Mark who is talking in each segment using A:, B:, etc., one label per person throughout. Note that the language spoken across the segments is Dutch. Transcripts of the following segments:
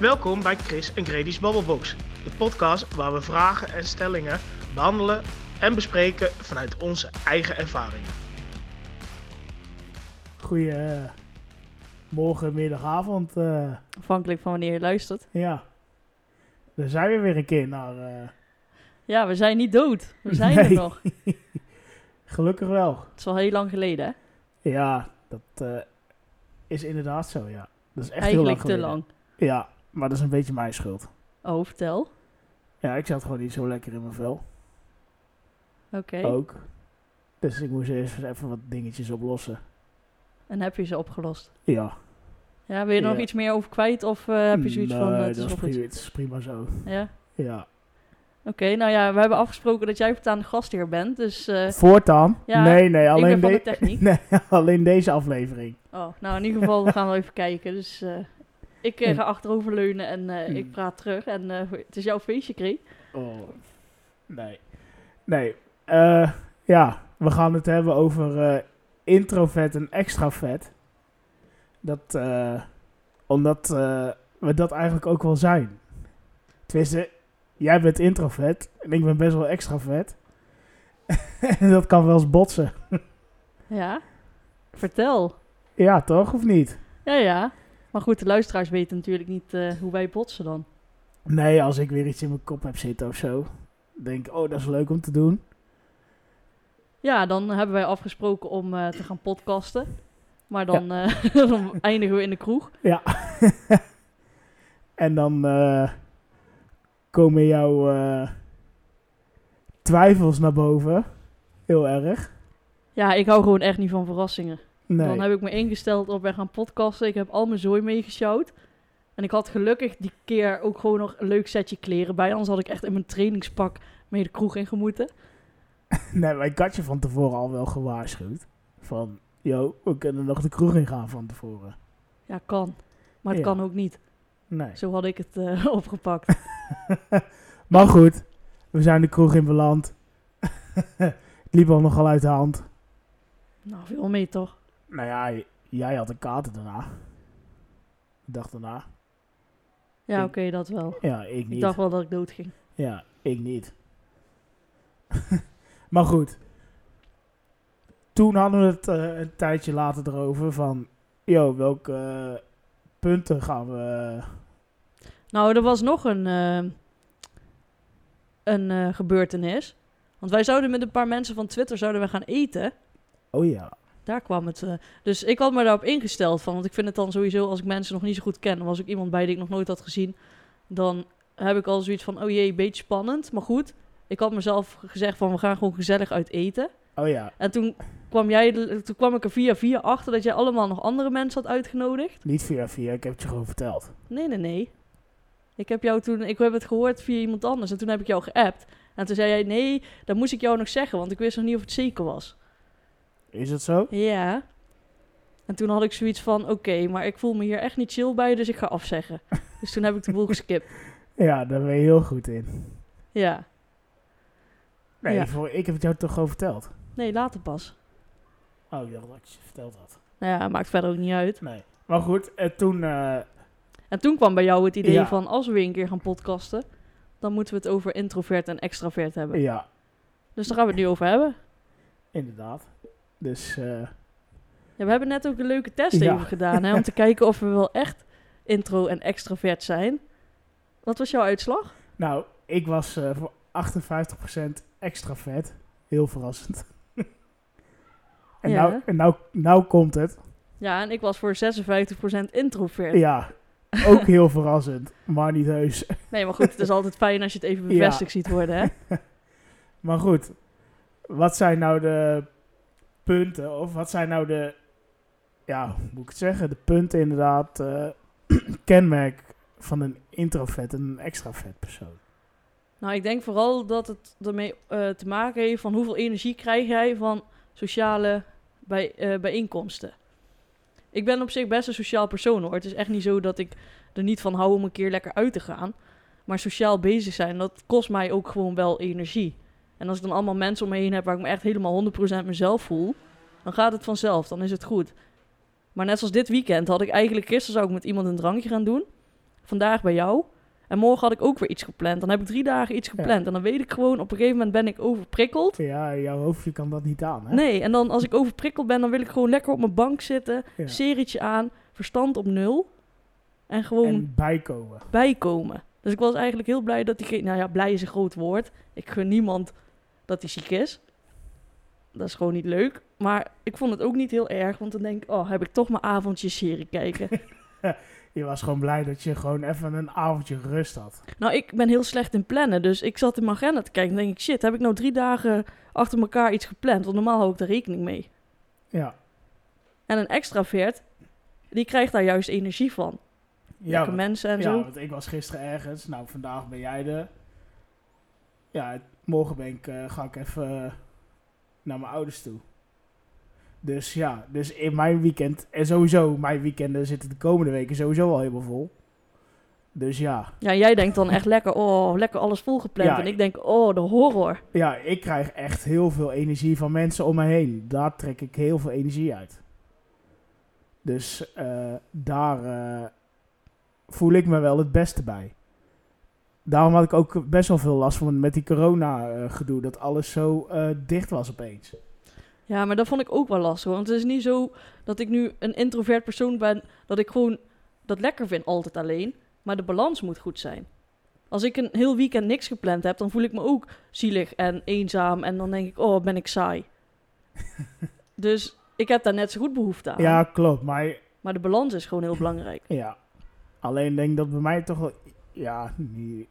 A: Welkom bij Chris en Grady's Babbelbox, de podcast waar we vragen en stellingen behandelen en bespreken vanuit onze eigen ervaringen. Goedemorgen, middag, avond. eh,
B: Afhankelijk van wanneer je luistert.
A: ja, daar zijn we weer een keer naar. eh,
B: Ja, we zijn niet dood. We zijn
A: Nee.
B: er nog.
A: gelukkig wel.
B: Het is al heel lang geleden, hè?
A: Ja, dat eh, is inderdaad zo, ja. Dat is echt
B: Eigenlijk
A: heel lang
B: te
A: geleden.
B: lang.
A: Ja, maar dat is een beetje mijn schuld.
B: Oh, vertel.
A: Ja, ik zat gewoon niet zo lekker in mijn vel.
B: Oké.
A: Ook. Dus ik moest eerst even wat dingetjes oplossen.
B: En heb je ze opgelost?
A: Ja.
B: Ja, wil je er nog iets meer over kwijt? Of eh, heb je zoiets van...
A: Nee,
B: is
A: dat is prima, het is prima zo.
B: Ja?
A: Ja.
B: Oké, nou ja, we hebben afgesproken dat jij voortaan de gastheer bent. Dus eh,
A: Voortaan?
B: Ja,
A: nee, nee,
B: ik
A: alleen,
B: ben van de
A: de-
B: techniek.
A: nee, alleen deze aflevering.
B: Oh, nou in ieder geval gaan we even kijken. Dus eh, ik
A: Ja.
B: ga achteroverleunen en eh,
A: Hmm.
B: ik praat terug. En eh, het is jouw feestje, Kree.
A: Oh. Nee. Nee. eh, ja, we gaan het hebben over eh introvert en extravert. Dat, eh, omdat eh, we dat eigenlijk ook wel zijn. Tenminste, jij bent introvert en ik ben best wel extravert. en dat kan wel eens botsen.
B: Ja? Vertel.
A: Ja, toch? Of niet?
B: Ja, ja. Maar goed, de luisteraars weten natuurlijk niet eh, hoe wij botsen dan.
A: Nee, als ik weer iets in mijn kop heb zitten of zo. Denk ik, oh, dat is leuk om te doen.
B: Ja, dan hebben wij afgesproken om eh, te gaan podcasten. Maar dan, eh, dan eindigen we in de kroeg.
A: Ja. en dan komen jouw twijfels naar boven. Heel erg.
B: Ja, ik hou gewoon echt niet van verrassingen.
A: Nee.
B: Dan heb ik me ingesteld op wij gaan podcasten. Ik heb al mijn zooi meegesjouwd. En ik had gelukkig die keer ook gewoon nog een leuk setje kleren bij. Anders had ik echt in mijn trainingspak mee de kroeg in gemoeten.
A: nee, maar ik had je van tevoren al wel gewaarschuwd. Van, yo, we kunnen nog de kroeg in gaan van tevoren.
B: Ja, kan. Maar het
A: Ja.
B: kan ook niet.
A: Nee.
B: Zo had ik het eh, opgepakt.
A: maar goed, we zijn de kroeg in beland. het liep al nogal uit de hand.
B: nou, veel mee toch?
A: Nou ja, jij had een kater daarna. De dag daarna.
B: Ja,
A: Ik-
B: oké, dat wel.
A: Ja, ik
B: Ik
A: niet.
B: dacht wel dat ik dood ging.
A: Ja, ik niet. maar goed. Toen hadden we het eh, een tijdje later erover van... Yo, welke eh, punten gaan we...
B: Nou, er was nog een, eh, een eh, gebeurtenis. Want wij zouden met een paar mensen van Twitter zouden we gaan eten.
A: Oh ja.
B: Daar kwam het. eh, dus ik had me daarop ingesteld van. Want ik vind het dan sowieso, als ik mensen nog niet zo goed ken, er was ook iemand bij die ik nog nooit had gezien. Dan heb ik al zoiets van, oh jee, beetje spannend. Maar goed, ik had mezelf gezegd van, we gaan gewoon gezellig uit eten.
A: Oh ja.
B: En toen kwam, jij, toen kwam ik er via via achter dat jij allemaal nog andere mensen had uitgenodigd.
A: Niet via via, ik heb het je gewoon verteld.
B: Nee, nee, nee. Ik heb jou toen, ik heb het gehoord via iemand anders en toen heb ik jou geappt. En toen zei jij, nee, dat moest ik jou nog zeggen, want ik wist nog niet of het zeker was.
A: Is het zo?
B: Ja. En toen had ik zoiets van, oké, maar ik voel me hier echt niet chill bij, dus ik ga afzeggen. dus toen heb ik de boel geskipt.
A: Ja, daar ben je heel goed in.
B: Ja.
A: Nee,
B: Ja.
A: voor, ik heb het jou toch gewoon verteld?
B: Nee, later pas.
A: Oh, ik dacht dat ik je verteld had.
B: Nou ja, maakt verder ook niet uit.
A: Nee. Maar goed, en toen... eh,
B: En toen kwam bij jou het idee
A: Ja.
B: van, als we weer een keer gaan podcasten, dan moeten we het over introvert en extravert hebben.
A: ja,
B: Dus daar gaan we het nu over hebben.
A: inderdaad. Dus... eh,
B: Ja, we hebben net ook een leuke test
A: Ja.
B: even gedaan, hè, om te kijken of we wel echt intro en extravert zijn. Wat was jouw uitslag?
A: Nou, ik was eh, voor 58% extravert. Heel verrassend. en,
B: Ja.
A: nou, en nou, nou komt het.
B: Ja, en ik was voor 56% introvert.
A: Ja, ook heel verrassend. Maar niet heus.
B: Nee, maar goed, het is altijd fijn als je het even
A: Ja.
B: bevestigd ziet worden, hè?
A: Maar goed, wat zijn nou de punten? Of wat zijn nou de, ja, hoe moet ik het zeggen? De punten inderdaad, eh, kenmerk van een introvert en een extravert persoon.
B: Nou, ik denk vooral dat het ermee eh, te maken heeft van hoeveel energie krijg jij van sociale bij, eh, bijeenkomsten. Ik ben op zich best een sociaal persoon hoor. Het is echt niet zo dat ik er niet van hou om een keer lekker uit te gaan. Maar sociaal bezig zijn, dat kost mij ook gewoon wel energie. En als ik dan allemaal mensen om me heen heb waar ik me echt helemaal 100% mezelf voel, dan gaat het vanzelf, dan is het goed. Maar net zoals dit weekend had ik eigenlijk, gisteren zou ik met iemand een drankje gaan doen. vandaag bij jou. En morgen had ik ook weer iets gepland. Dan heb ik drie dagen iets gepland. En dan weet ik gewoon, op een gegeven moment ben ik overprikkeld.
A: Ja, jouw hoofdje kan dat niet aan, hè?
B: Nee, en dan als ik overprikkeld ben, dan wil ik gewoon lekker op mijn bank zitten.
A: Ja.
B: Serietje aan, verstand op nul. En gewoon
A: En bijkomen.
B: bijkomen. Dus ik was eigenlijk heel blij dat hij... Nou ja, blij is een groot woord. Ik gun niemand dat hij ziek is. Dat is gewoon niet leuk. Maar ik vond het ook niet heel erg. Want dan denk ik, oh, heb ik toch mijn avondje serie kijken.
A: Je was gewoon blij dat je gewoon even een avondje rust had.
B: nou, ik ben heel slecht in plannen. Dus ik zat in mijn agenda te kijken. En denk ik, shit, heb ik nou drie dagen achter elkaar iets gepland? Want normaal hou ik daar rekening mee.
A: Ja.
B: En een extravert, die krijgt daar juist energie van.
A: Ja,
B: Lekker
A: want-
B: mensen en
A: ja,
B: zo.
A: want ik was gisteren ergens. Nou, vandaag ben jij er. Ja, morgen ben ik, eh, ga ik even eh, naar mijn ouders toe. Dus ja, dus in mijn weekend... En sowieso, mijn weekenden zitten de komende weken sowieso al helemaal vol. Dus ja,
B: Ja, jij denkt dan echt lekker, oh, lekker alles volgepland.
A: Ja,
B: en ik denk, oh, de horror.
A: ja, ik krijg echt heel veel energie van mensen om me heen. Daar trek ik heel veel energie uit. Dus eh, daar voel ik me wel het beste bij. Daarom had ik ook best wel veel last van met die corona-gedoe. dat alles zo eh, dicht was opeens.
B: Ja, maar dat vond ik ook wel lastig. Want het is niet zo dat ik nu een introvert persoon ben, dat ik gewoon dat lekker vind altijd alleen. Maar de balans moet goed zijn. Als ik een heel weekend niks gepland heb, dan voel ik me ook zielig en eenzaam. En dan denk ik, oh, ben ik saai. dus ik heb daar net zo goed behoefte aan.
A: Ja, klopt. Maar
B: Maar de balans is gewoon heel belangrijk.
A: ja, alleen denk dat bij mij toch wel... Ja, niet,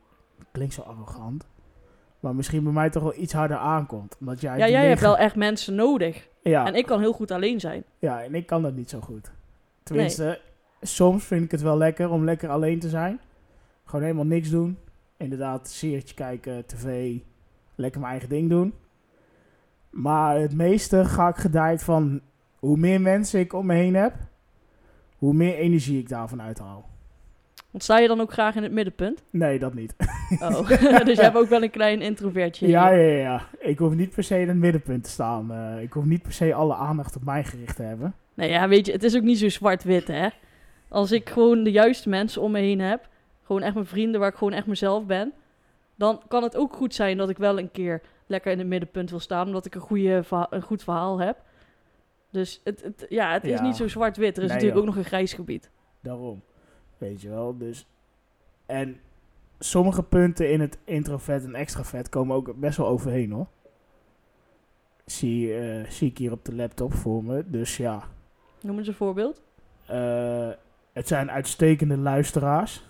A: klinkt zo arrogant. Maar misschien bij mij toch wel iets harder aankomt. Omdat jij
B: Ja, jij hebt wel echt mensen nodig.
A: Ja,
B: En ik kan heel goed alleen zijn.
A: Ja, en ik kan dat niet zo goed. Tenminste, soms vind ik het wel lekker om lekker alleen te zijn. Gewoon helemaal niks doen. Inderdaad, seertje kijken, tv, lekker mijn eigen ding doen. Maar het meeste ga ik gedaaid van hoe meer mensen ik om me heen heb, hoe meer energie ik daarvan uithaal.
B: Want sta je dan ook graag in het middenpunt?
A: Nee, dat niet.
B: Oh, dus je hebt ook wel een klein introvertje. in
A: Ja, ja, ja. Ik hoef niet per se in het middenpunt te staan. Eh, ik hoef niet per se alle aandacht op mij gericht te hebben.
B: Nee, ja, weet je, het is ook niet zo zwart-wit, hè. Als ik gewoon de juiste mensen om me heen heb, gewoon echt mijn vrienden waar ik gewoon echt mezelf ben, dan kan het ook goed zijn dat ik wel een keer lekker in het middenpunt wil staan, omdat ik een, goede een goed verhaal heb. Dus het, het, ja, het is
A: Ja.
B: niet zo zwart-wit. Er is
A: Nee,
B: natuurlijk
A: joh.
B: ook nog een grijs gebied.
A: Daarom. Weet je wel, dus... En sommige punten in het introvert en extravert komen ook best wel overheen, hoor. Zie, eh, zie ik hier op de laptop voor me. Dus ja,
B: Noem eens een voorbeeld.
A: eh, het zijn uitstekende luisteraars.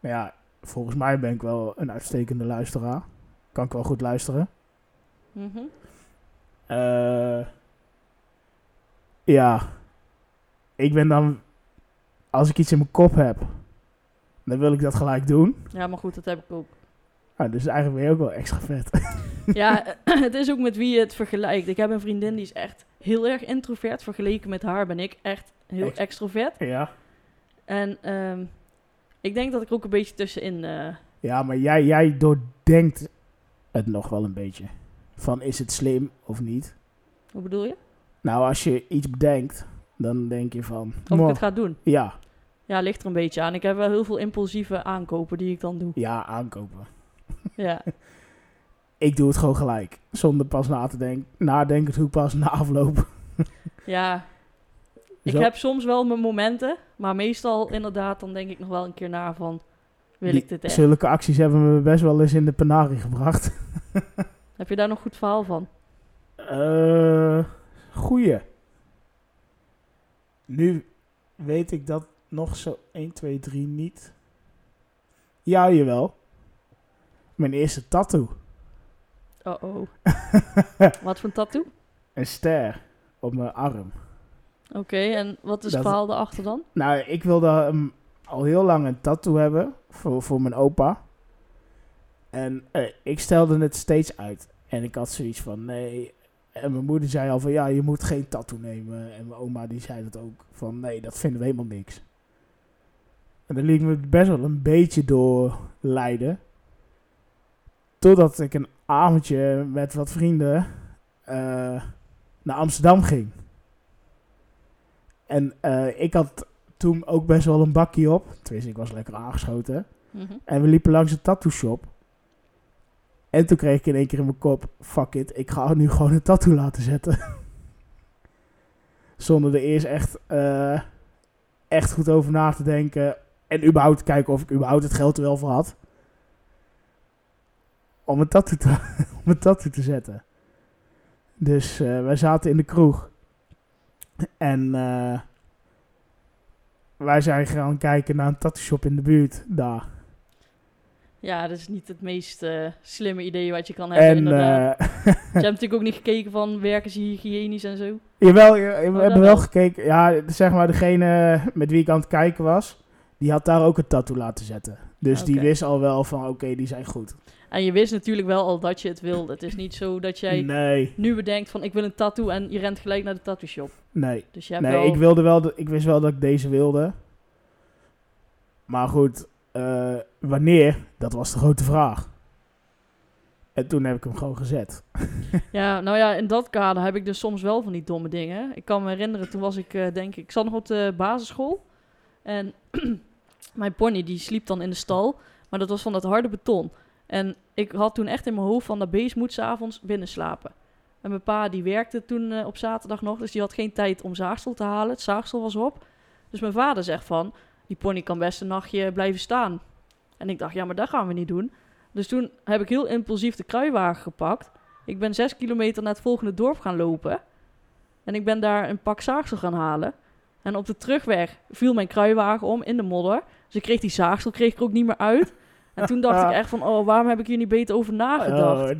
A: Maar ja, volgens mij ben ik wel een uitstekende luisteraar. Kan ik wel goed luisteren.
B: Mhm.
A: Eh, ja, ik ben dan... Als ik iets in mijn kop heb, dan wil ik dat gelijk doen.
B: Ja, maar goed, dat heb ik ook.
A: Ah, dus eigenlijk ben je ook wel extra vet.
B: Ja, het is ook met wie je het vergelijkt. Ik heb een vriendin die is echt heel erg introvert. Vergeleken met haar ben ik echt heel
A: Ex-
B: extrovert.
A: ja.
B: En ehm, ik denk dat ik ook een beetje tussenin... eh,
A: Ja, maar jij, jij doordenkt het nog wel een beetje. Van is het slim of niet?
B: hoe bedoel je?
A: Nou, als je iets bedenkt, dan denk je van...
B: Of ik het ga doen.
A: Ja,
B: Ja, ligt er een beetje aan. Ik heb wel heel veel impulsieve aankopen die ik dan doe.
A: ja, aankopen.
B: Ja,
A: Ik doe het gewoon gelijk. Zonder pas na te denken. Nadenken ik pas na afloop.
B: ja. Ik
A: Zo-
B: heb soms wel mijn momenten, maar meestal inderdaad, dan denk ik nog wel een keer na van, wil
A: Die-
B: ik dit echt?
A: Zulke acties hebben me best wel eens in de penarie gebracht.
B: Heb je daar nog goed verhaal van?
A: Eh goeie. Nu weet ik dat nog zo 1, 2, 3 niet. Ja, jawel. Mijn eerste tattoo.
B: Oh oh. Wat voor een tattoo?
A: Een ster op mijn arm.
B: Oké, en wat is het verhaal erachter dan?
A: Nou, ik wilde hem al heel lang een tattoo hebben voor, voor mijn opa. En eh, ik stelde het steeds uit. En ik had zoiets van, nee. En mijn moeder zei al van, ja, je moet geen tattoo nemen. En mijn oma die zei dat ook. Van, nee, dat vinden we helemaal niks. En daar liet ik me best wel een beetje door leiden. Totdat ik een avondje met wat vrienden eh, naar Amsterdam ging. En eh, ik had toen ook best wel een bakkie op. Tenminste, ik was lekker aangeschoten.
B: Mhm.
A: En we liepen langs een tattoo shop. En toen kreeg ik in één keer in mijn kop: fuck it, ik ga nu gewoon een tattoo laten zetten. Zonder er eerst echt, eh, echt goed over na te denken. En überhaupt kijken of ik überhaupt het geld er wel voor had. Om een tattoo te, om een tattoo te zetten. Dus eh, wij zaten in de kroeg. En eh, wij zijn gaan kijken naar een tattoo shop in de buurt daar.
B: Ja, dat is niet het meest eh, slimme idee wat je kan hebben,
A: En
B: inderdaad.
A: eh,
B: Je hebt natuurlijk ook niet gekeken van, werken ze hygiënisch en zo?
A: jawel, we
B: Oh,
A: hebben wel gekeken. Ja, zeg maar degene met wie ik aan het kijken was, die had daar ook een tattoo laten zetten. Dus die wist al wel van, oké, die zijn goed.
B: En je wist natuurlijk wel al dat je het wilde. Het is niet zo dat jij
A: Nee,
B: nu bedenkt van, ik wil een tattoo en je rent gelijk naar de tattoo shop.
A: nee.
B: Dus je hebt
A: Nee,
B: wel...
A: ik wilde wel, de- ik wist wel dat ik deze wilde. Maar goed, eh, wanneer, dat was de grote vraag. En toen heb ik hem gewoon gezet.
B: Ja, nou ja, in dat kader heb ik dus soms wel van die domme dingen. Ik kan me herinneren, toen was ik, eh, denk ik, ik zat nog op de basisschool. En mijn pony, die sliep dan in de stal. Maar dat was van dat harde beton. En ik had toen echt in mijn hoofd van, dat beest moet s'avonds binnen slapen. En mijn pa, die werkte toen eh, op zaterdag nog. Dus die had geen tijd om zaagsel te halen. Het zaagsel was op. Dus mijn vader zegt van, die pony kan best een nachtje blijven staan. En ik dacht, ja, maar dat gaan we niet doen. Dus toen heb ik heel impulsief de kruiwagen gepakt. Ik ben zes kilometer naar het volgende dorp gaan lopen. En ik ben daar een pak zaagsel gaan halen. En op de terugweg viel mijn kruiwagen om in de modder. Dus ik kreeg die zaagsel kreeg ik er ook niet meer uit. En toen dacht ik echt van, oh, waarom heb ik hier niet beter over nagedacht?
A: Oh,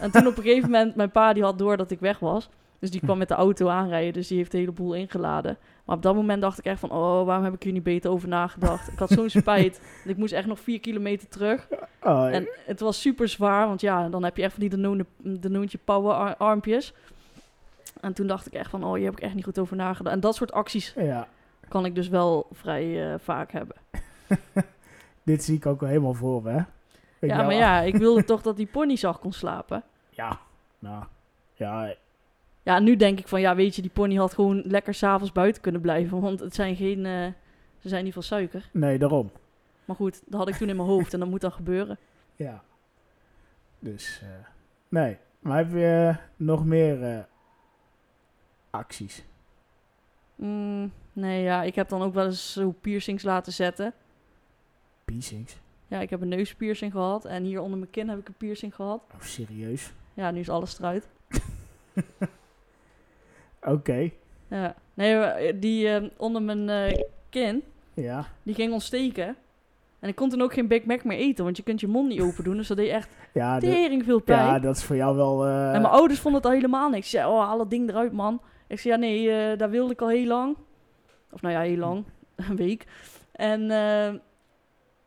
B: En toen op een gegeven moment, mijn pa die had door dat ik weg was. Dus die kwam met de auto aanrijden, dus die heeft de hele boel ingeladen. Maar op dat moment dacht ik echt van, oh, waarom heb ik hier niet beter over nagedacht? Ik had zo'n spijt. Ik moest echt nog vier kilometer terug.
A: oh,
B: En het was super zwaar, want ja, dan heb je echt van die Danone, Danoontje power ar- armpjes. En toen dacht ik echt van, oh, hier heb ik echt niet goed over nagedacht. En dat soort acties
A: ja,
B: kan ik dus wel vrij eh, vaak hebben.
A: dit zie ik ook wel helemaal voor me, hè?
B: Ja,
A: je
B: maar ja, ik wilde toch dat die pony zacht kon slapen.
A: Ja, nou, ja,
B: Ja, nu denk ik van, ja, weet je, die pony had gewoon lekker s'avonds buiten kunnen blijven. Want het zijn geen, eh, ze zijn niet van suiker.
A: nee, daarom.
B: Maar goed, dat had ik toen in mijn hoofd en dat moet dan gebeuren.
A: Ja. Dus, eh, nee. Maar heb je eh, nog meer acties?
B: Mm, nee, ja, ik heb dan ook wel eens zo piercings laten zetten.
A: Piercings?
B: Ja, ik heb een neuspiercing gehad en hier onder mijn kin heb ik een piercing gehad.
A: Oh, serieus?
B: Ja, nu is alles eruit.
A: Oké,
B: Ja. Nee, eh, die eh, onder mijn eh, kin,
A: ja.
B: die ging ontsteken. En ik kon toen ook geen Big Mac meer eten, want je kunt je mond niet open doen. Dus dat deed echt
A: Ja,
B: tering veel pijn.
A: ja, dat is voor jou wel...
B: en mijn ouders vonden het al helemaal niks. Ze zeiden, oh, haal dat ding eruit, man. Ik zei, ja, nee, daar wilde ik al heel lang. Of nou ja, heel lang. Een week. En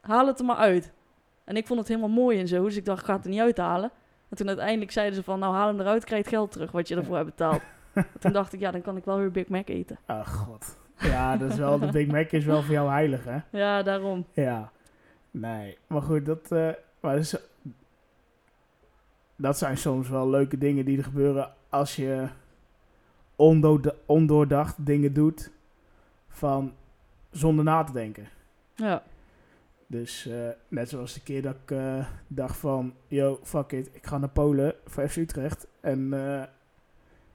B: haal het er maar uit. En ik vond het helemaal mooi en zo. Dus ik dacht, ik ga het er niet uithalen. En toen uiteindelijk zeiden ze van, nou haal hem eruit, krijg je geld terug wat je ervoor hebt betaald. En toen dacht ik, ja, dan kan ik wel weer Big Mac eten.
A: Oh, god. Ja, dat is wel... De Big Mac is wel voor jou heilig, hè?
B: Ja, daarom.
A: Ja. Nee, maar goed, dat... eh, maar dat, is- dat zijn soms wel leuke dingen die er gebeuren als je ondoorda- ondoordacht dingen doet van zonder na te denken.
B: Ja.
A: Dus eh, net zoals de keer dat ik eh, dacht van, yo, fuck it, ik ga naar Polen voor FC Utrecht. En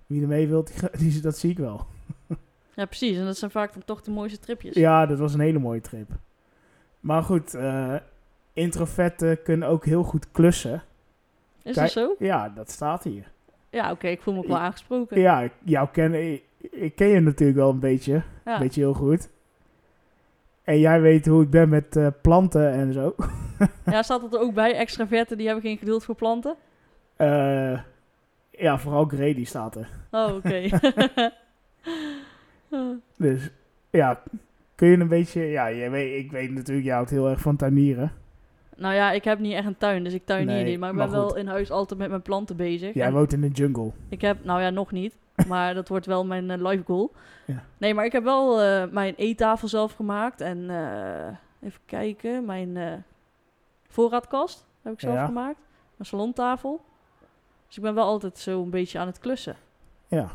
A: wie er mee wilt, die, dat zie ik wel.
B: ja, precies. En dat zijn vaak dan toch de mooiste tripjes.
A: Ja, dat was een hele mooie trip. Maar goed, eh introverten kunnen ook heel goed klussen.
B: Is
A: Kijk-
B: dat zo?
A: Ja, dat staat hier.
B: Ja, oké, ik voel me ook wel aangesproken.
A: Ja, jou ken, ik, ik ken je natuurlijk wel een beetje.
B: Ja.
A: Een beetje heel goed. En jij weet hoe ik ben met eh, planten en zo.
B: Ja, staat dat er ook bij? Extraverten, die hebben geen geduld voor planten?
A: Eh, ja, vooral Grady staat er.
B: Oh, oké.
A: Dus ja, kun je een beetje... Ja, je weet, ik weet natuurlijk, jij houdt heel erg van tuinieren.
B: nou ja, ik heb niet echt een tuin, dus ik tuinier
A: Nee,
B: niet. Maar ik
A: maar
B: ben wel in huis altijd met mijn planten bezig.
A: Jij
B: En
A: woont in de jungle.
B: Ik heb, nou ja, nog niet. Maar dat wordt wel mijn eh, life goal.
A: Ja.
B: Nee, maar ik heb wel eh, mijn eettafel zelf gemaakt. En eh, even kijken, mijn voorraadkast heb ik zelf
A: Ja.
B: gemaakt. Mijn salontafel. Dus ik ben wel altijd zo een beetje aan het klussen.
A: Ja.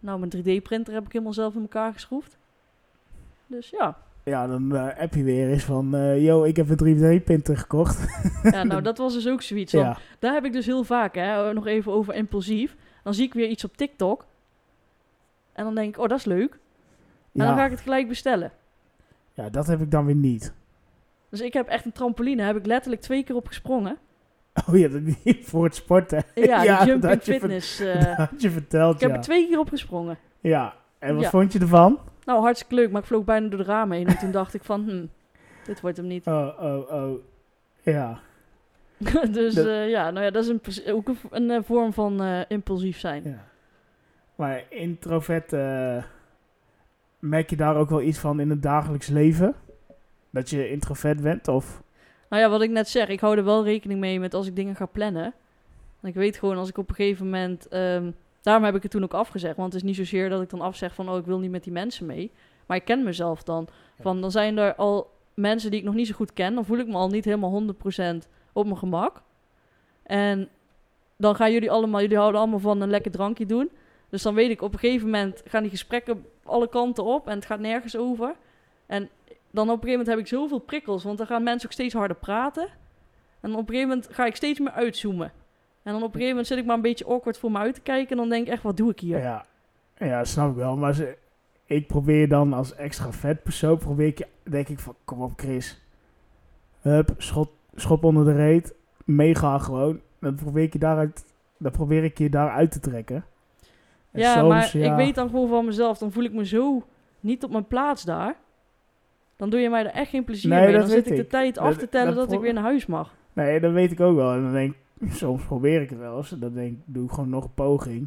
B: Nou, mijn 3D-printer heb ik helemaal zelf in elkaar geschroefd. Dus ja.
A: Ja, dan eh app je weer eens van... eh yo, ik heb een 3D-printer gekocht.
B: ja, nou dat was dus ook zoiets.
A: ja.
B: Daar heb ik dus heel vaak, hè, nog even over impulsief. Dan zie ik weer iets op TikTok. En dan denk ik, oh, dat is leuk. En dan ga ik het gelijk bestellen.
A: ja, dat heb ik dan weer niet.
B: Dus ik heb echt een trampoline, heb ik letterlijk twee keer op gesprongen.
A: Oh ja, dat voor het sporten.
B: Ja,
A: Ja,
B: jumping
A: dat je
B: fitness. eh,
A: dat je verteld,
B: ik heb
A: ja.
B: er twee keer op gesprongen.
A: Ja, en wat
B: Ja.
A: vond je ervan?
B: Nou, hartstikke leuk, maar ik vloog bijna door de ramen heen. En toen dacht ik van, hm, dit wordt hem niet.
A: Oh, oh, oh. Ja.
B: dus
A: Dat-
B: eh, ja, nou ja, dat is een, ook een, een, eh, vorm van impulsief zijn.
A: ja. Maar introvert, merk je daar ook wel iets van in het dagelijks leven? Dat je introvert bent? Of?
B: Nou ja, wat ik net zeg, ik hou er wel rekening mee met als ik dingen ga plannen. En ik weet gewoon als ik op een gegeven moment. ehm, daarom heb ik het toen ook afgezegd. Want het is niet zozeer dat ik dan afzeg van oh, ik wil niet met die mensen mee. Maar ik ken mezelf dan. Van dan zijn er al mensen die ik nog niet zo goed ken. Dan voel ik me al niet helemaal 100% op mijn gemak. En dan gaan jullie allemaal, jullie houden allemaal van een lekker drankje doen. Dus dan weet ik op een gegeven moment gaan die gesprekken alle kanten op en het gaat nergens over. En dan op een gegeven moment heb ik zoveel prikkels, want dan gaan mensen ook steeds harder praten. En op een gegeven moment ga ik steeds meer uitzoomen. En dan op een gegeven moment zit ik maar een beetje awkward voor me uit te kijken. En dan denk ik echt, wat doe ik hier?
A: Ja. ja, snap ik wel. Maar ze, ik probeer dan als extra vet persoon, probeer ik denk ik van, kom op Chris. Hup, schop, schop onder de reet. Meegaan gewoon. Dan probeer ik je daaruit, dan probeer ik je daaruit te trekken. En
B: ja,
A: soms,
B: maar
A: ja,
B: ik weet dan gewoon van mezelf, dan voel ik me zo niet op mijn plaats daar. Dan doe je mij er echt geen plezier
A: Nee,
B: mee. Dan zit ik de tijd af
A: Dat-
B: te tellen
A: dat
B: dat, ik weer naar huis mag.
A: Nee, dat weet ik ook wel. En dan denk ik, soms probeer ik het wel eens. Dan denk ik, doe ik gewoon nog een poging.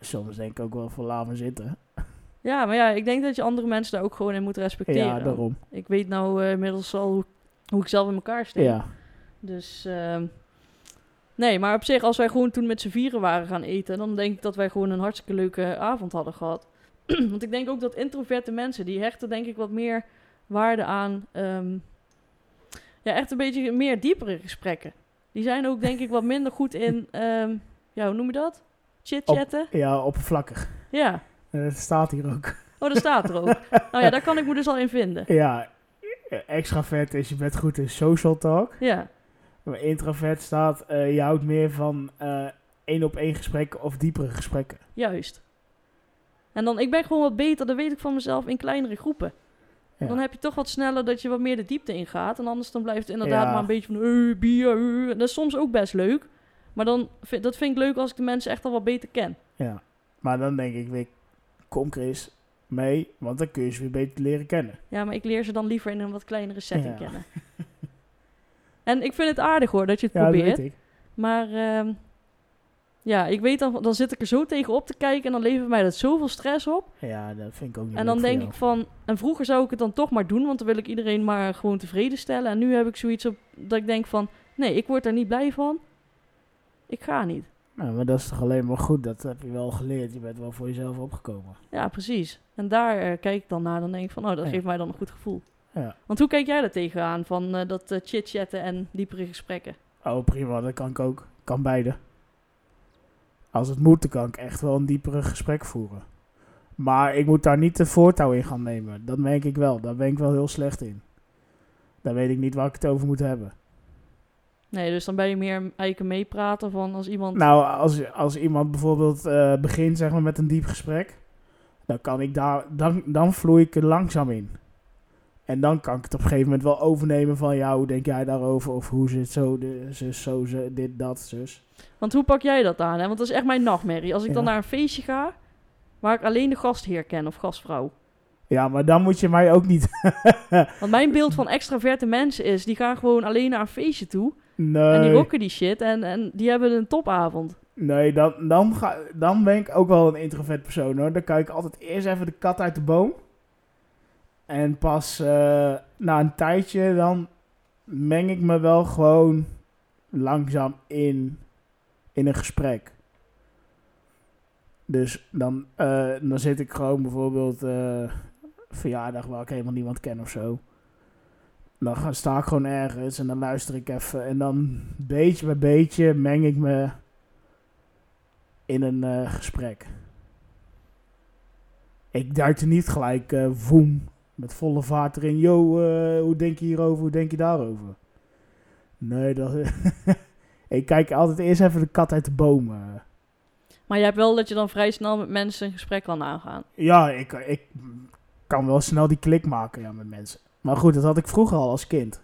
A: Soms denk ik ook wel van laat me zitten.
B: Ja, maar ja, ik denk dat je andere mensen daar ook gewoon in moet respecteren.
A: Ja, daarom.
B: Ik weet nou eh, inmiddels al hoe, hoe ik zelf in elkaar steek.
A: Ja.
B: Dus ehm, nee, maar op zich, als wij gewoon toen met z'n vieren waren gaan eten, dan denk ik dat wij gewoon een hartstikke leuke avond hadden gehad. Want ik denk ook dat introverte mensen, die hechten denk ik wat meer waarde aan, ehm, ja, echt een beetje meer diepere gesprekken. Die zijn ook denk ik wat minder goed in, ehm, ja, hoe noem je dat? Chit-chatten?
A: ja, oppervlakkig.
B: Ja.
A: Dat staat hier ook.
B: Oh, dat staat er ook. nou ja, daar kan ik me dus al in vinden.
A: Ja, extravert is je bent goed in social talk.
B: Ja.
A: Maar introvert staat, eh, je houdt meer van eh, één op één gesprekken of diepere gesprekken.
B: Juist. En dan, ik ben gewoon wat beter, dat weet ik van mezelf, in kleinere groepen.
A: Ja.
B: Dan heb je toch wat sneller dat je wat meer de diepte ingaat. En anders dan blijft het inderdaad
A: Ja.
B: maar een beetje van, eh, bier, eh. Dat is soms ook best leuk. Maar dan, dat vind ik leuk als ik de mensen echt al wat beter ken.
A: Ja. Maar dan denk ik weer, kom Chris mee, want dan kun je ze weer beter leren kennen.
B: Ja, maar ik leer ze dan liever in een wat kleinere setting
A: Ja.
B: kennen. en ik vind het aardig hoor, dat je het probeert.
A: weet ik.
B: Maar ehm, ja, ik weet dan, dan zit ik er zo tegen op te kijken en dan levert mij dat zoveel stress op.
A: Ja, dat vind ik ook niet
B: En dan denk
A: jou.
B: ik van, en vroeger zou ik het dan toch maar doen, want dan wil ik iedereen maar gewoon tevreden stellen. En nu heb ik zoiets op dat ik denk van, nee, ik word er niet blij van. Ik ga niet.
A: Nou, maar dat is toch alleen maar goed, dat heb je wel geleerd. Je bent wel voor jezelf opgekomen.
B: Ja, precies. En daar eh, kijk ik dan naar, dan denk ik van, oh, dat
A: Ja.
B: geeft mij dan een goed gevoel.
A: Ja.
B: Want hoe kijk jij daar tegenaan, van eh, dat eh, chit-chatten en diepere gesprekken?
A: Oh, prima, dat kan ik ook. Kan beide. Als het moet, dan kan ik echt wel een diepere gesprek voeren. Maar ik moet daar niet de voortouw in gaan nemen. Dat merk ik wel. Daar ben ik wel heel slecht in. Dan weet ik niet waar ik het over moet hebben.
B: Nee, dus dan ben je meer eigenlijk meepraten van als iemand...
A: Nou, als, als iemand bijvoorbeeld eh, begint zeg maar, met een diep gesprek, dan kan ik daar, dan, dan vloei ik er langzaam in. En dan kan ik het op een gegeven moment wel overnemen van, ja, hoe denk jij daarover? Of hoe zit zo, de, zus, zo, ze, dit, dat, zus.
B: Want hoe pak jij dat aan? Hè? Want dat is echt mijn nachtmerrie. Als ik dan naar een feestje ga, waar ik alleen de gastheer ken of gastvrouw.
A: Ja, maar dan moet je mij ook niet...
B: Want mijn beeld van extraverte mensen is, die gaan gewoon alleen naar een feestje toe.
A: nee,
B: En die rocken die shit en, en die hebben een topavond.
A: nee dan, dan, ga, dan ben ik ook wel een introvert persoon hoor. Dan kijk ik altijd eerst even de kat uit de boom. En pas eh, na een tijdje dan meng ik me wel gewoon langzaam in, in een gesprek. Dus dan, eh, dan zit ik gewoon bijvoorbeeld eh, verjaardag waar ik helemaal niemand ken of zo. Dan sta ik gewoon ergens en dan luister ik even. En dan beetje bij beetje meng ik me in een gesprek. Ik duik er niet gelijk voem Met volle vaart erin. Yo, eh, hoe denk je hierover? Hoe denk je daarover? Nee, dat... ik kijk altijd eerst even de kat uit de boom. eh.
B: Maar je hebt wel dat je dan vrij snel met mensen een gesprek kan aangaan.
A: Ja, ik, ik kan wel snel die klik maken ja, met mensen. Maar goed, dat had ik vroeger al als kind.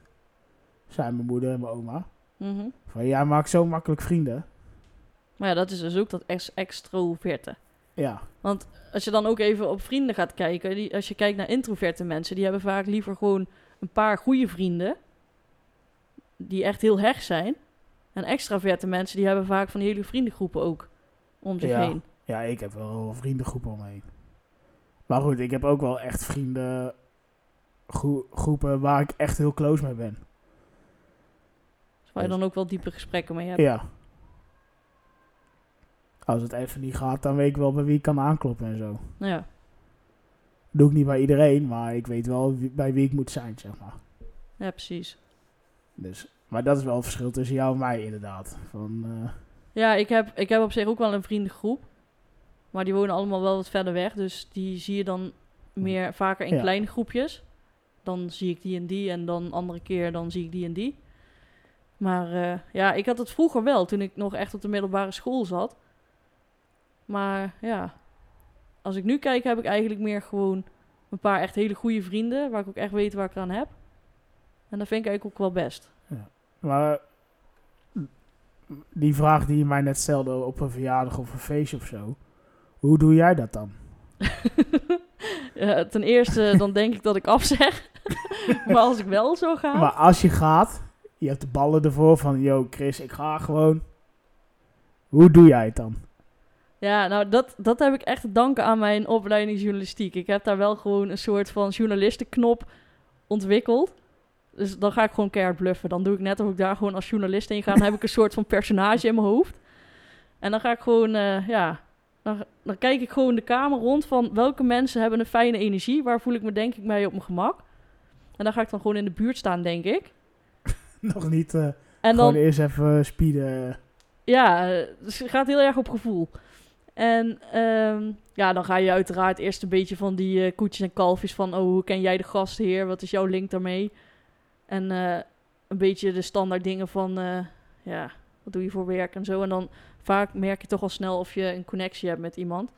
A: Zijn mijn moeder en mijn oma.
B: Mhm.
A: Van, jij maakt zo makkelijk vrienden.
B: Maar ja, dat is dus ook dat ex extroverte.
A: Ja,
B: Als je dan ook even op vrienden gaat kijken, die, als je kijkt naar introverte mensen, die hebben vaak liever gewoon een paar goede vrienden, die echt heel hecht zijn. En extraverte mensen, die hebben vaak van die hele vriendengroepen ook om zich
A: Ja.
B: heen.
A: ja, ik heb wel een vriendengroepen omheen. Maar goed, ik heb ook wel echt vrienden groe- groepen waar ik echt heel close mee ben.
B: Dus waar je dan ook wel diepe gesprekken mee hebt.
A: Ja. Als het even niet gaat, dan weet ik wel bij wie ik kan aankloppen en zo.
B: Ja.
A: doe ik niet bij iedereen, maar ik weet wel wie- bij wie ik moet zijn, zeg maar.
B: ja, precies.
A: Dus, maar dat is wel een verschil tussen jou en mij, inderdaad. Van, eh,
B: Ja, ik heb, ik heb op zich ook wel een vriendengroep. Maar die wonen allemaal wel wat verder weg. Dus die zie je dan meer vaker in
A: Ja.
B: kleine groepjes. Dan zie ik die en die. En dan andere keer dan zie ik die en die. Maar eh, ja, ik had het vroeger wel. Toen ik nog echt op de middelbare school zat. Maar ja, als ik nu kijk heb ik eigenlijk meer gewoon een paar echt hele goede vrienden. Waar ik ook echt weet waar ik aan heb. En dat vind ik eigenlijk ook wel best.
A: maar die vraag die je mij net stelde op een verjaardag of een feestje of zo. Hoe doe jij dat dan?
B: Ja, ten eerste, dan denk ik dat ik afzeg. maar als ik wel zou gaan.
A: Maar als je gaat, je hebt de ballen ervoor van, yo Chris, ik ga gewoon. Hoe doe jij het dan?
B: Ja, nou, dat, dat heb ik echt te danken aan mijn opleiding journalistiek. Ik heb daar wel gewoon een soort van journalistenknop ontwikkeld. Dus dan ga ik gewoon keihard bluffen. Dan doe ik net of ik daar gewoon als journalist in ga. Dan heb ik een soort van personage in mijn hoofd. En dan ga ik gewoon, eh, ja... Dan, dan kijk ik gewoon de kamer rond van welke mensen hebben een fijne energie. Waar voel ik me denk ik mee op mijn gemak. En dan ga ik dan gewoon in de buurt staan, denk ik.
A: Nog niet eh,
B: En
A: gewoon
B: dan,
A: eerst even speeden.
B: Ja, eh, dus het gaat heel erg op gevoel. En ehm, ja, dan ga je uiteraard eerst een beetje van die eh, koetjes en kalfjes van... oh, hoe ken jij de gastheer? Wat is jouw link daarmee? En eh, een beetje de standaard dingen van... eh, ja, wat doe je voor werk en zo. En dan vaak merk je toch al snel of je een connectie hebt met iemand.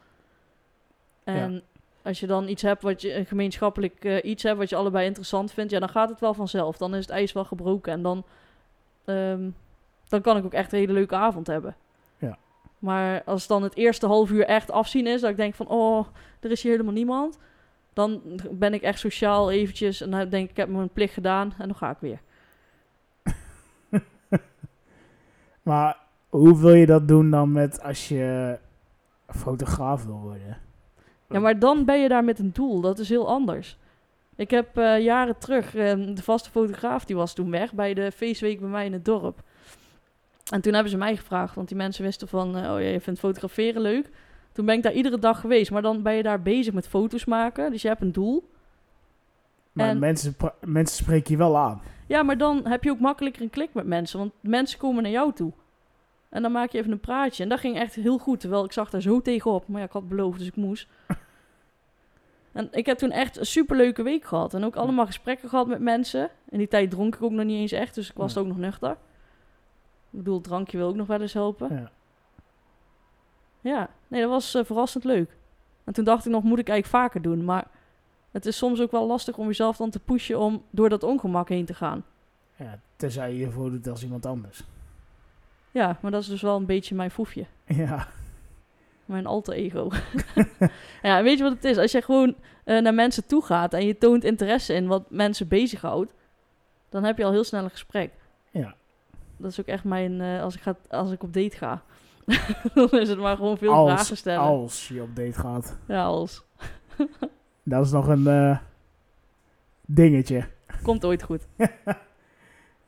B: En als je dan iets hebt wat je... een gemeenschappelijk iets hebt wat je allebei interessant vindt... ja, dan gaat het wel vanzelf. Dan is het ijs wel gebroken. En dan... ehm, dan kan ik ook echt een hele leuke avond hebben. Maar als dan het eerste half uur echt afzien is, dat ik denk van, oh, er is hier helemaal niemand. Dan ben ik echt sociaal eventjes en dan denk ik, ik heb mijn plicht gedaan en dan ga ik weer.
A: Maar hoe wil je dat doen dan met als je fotograaf wil worden?
B: Ja, maar dan ben je daar met een doel. Dat is heel anders. Ik heb eh, jaren terug, eh, de vaste fotograaf die was toen weg bij de feestweek bij mij in het dorp. En toen hebben ze mij gevraagd, want die mensen wisten van, eh, oh ja, je vindt fotograferen leuk. Toen ben ik daar iedere dag geweest, maar dan ben je daar bezig met foto's maken. Dus je hebt een doel.
A: Maar
B: En-
A: mensen, mensen spreken je wel aan.
B: Ja, maar dan heb je ook makkelijker een klik met mensen, want mensen komen naar jou toe. En dan maak je even een praatje. En dat ging echt heel goed, terwijl ik zag daar zo tegenop. Maar ja, ik had beloofd, dus ik moest. en ik heb toen echt een superleuke week gehad. En ook allemaal gesprekken gehad met mensen. In die tijd dronk ik ook nog niet eens echt, dus ik was
A: Ja.
B: ook nog nuchter. Ik bedoel, het drankje wil ook nog wel eens helpen.
A: Ja.
B: Ja, nee, dat was eh, verrassend leuk. En toen dacht ik nog, moet ik eigenlijk vaker doen. Maar het is soms ook wel lastig om jezelf dan te pushen om door dat ongemak heen te gaan.
A: Ja, tenzij je je voordoet als iemand anders.
B: Ja, maar dat is dus wel een beetje mijn foefje.
A: Ja,
B: Mijn alter ego. ja, weet je wat het is? Als je gewoon eh, naar mensen toe gaat en je toont interesse in wat mensen bezighoudt, dan heb je al heel snel een gesprek.
A: ja.
B: Dat is ook echt mijn, eh, als, ik ga, als ik op date ga. dan is het maar gewoon veel vragen stellen.
A: als je op date gaat.
B: Ja, als.
A: Dat is nog een eh, dingetje.
B: Komt ooit goed.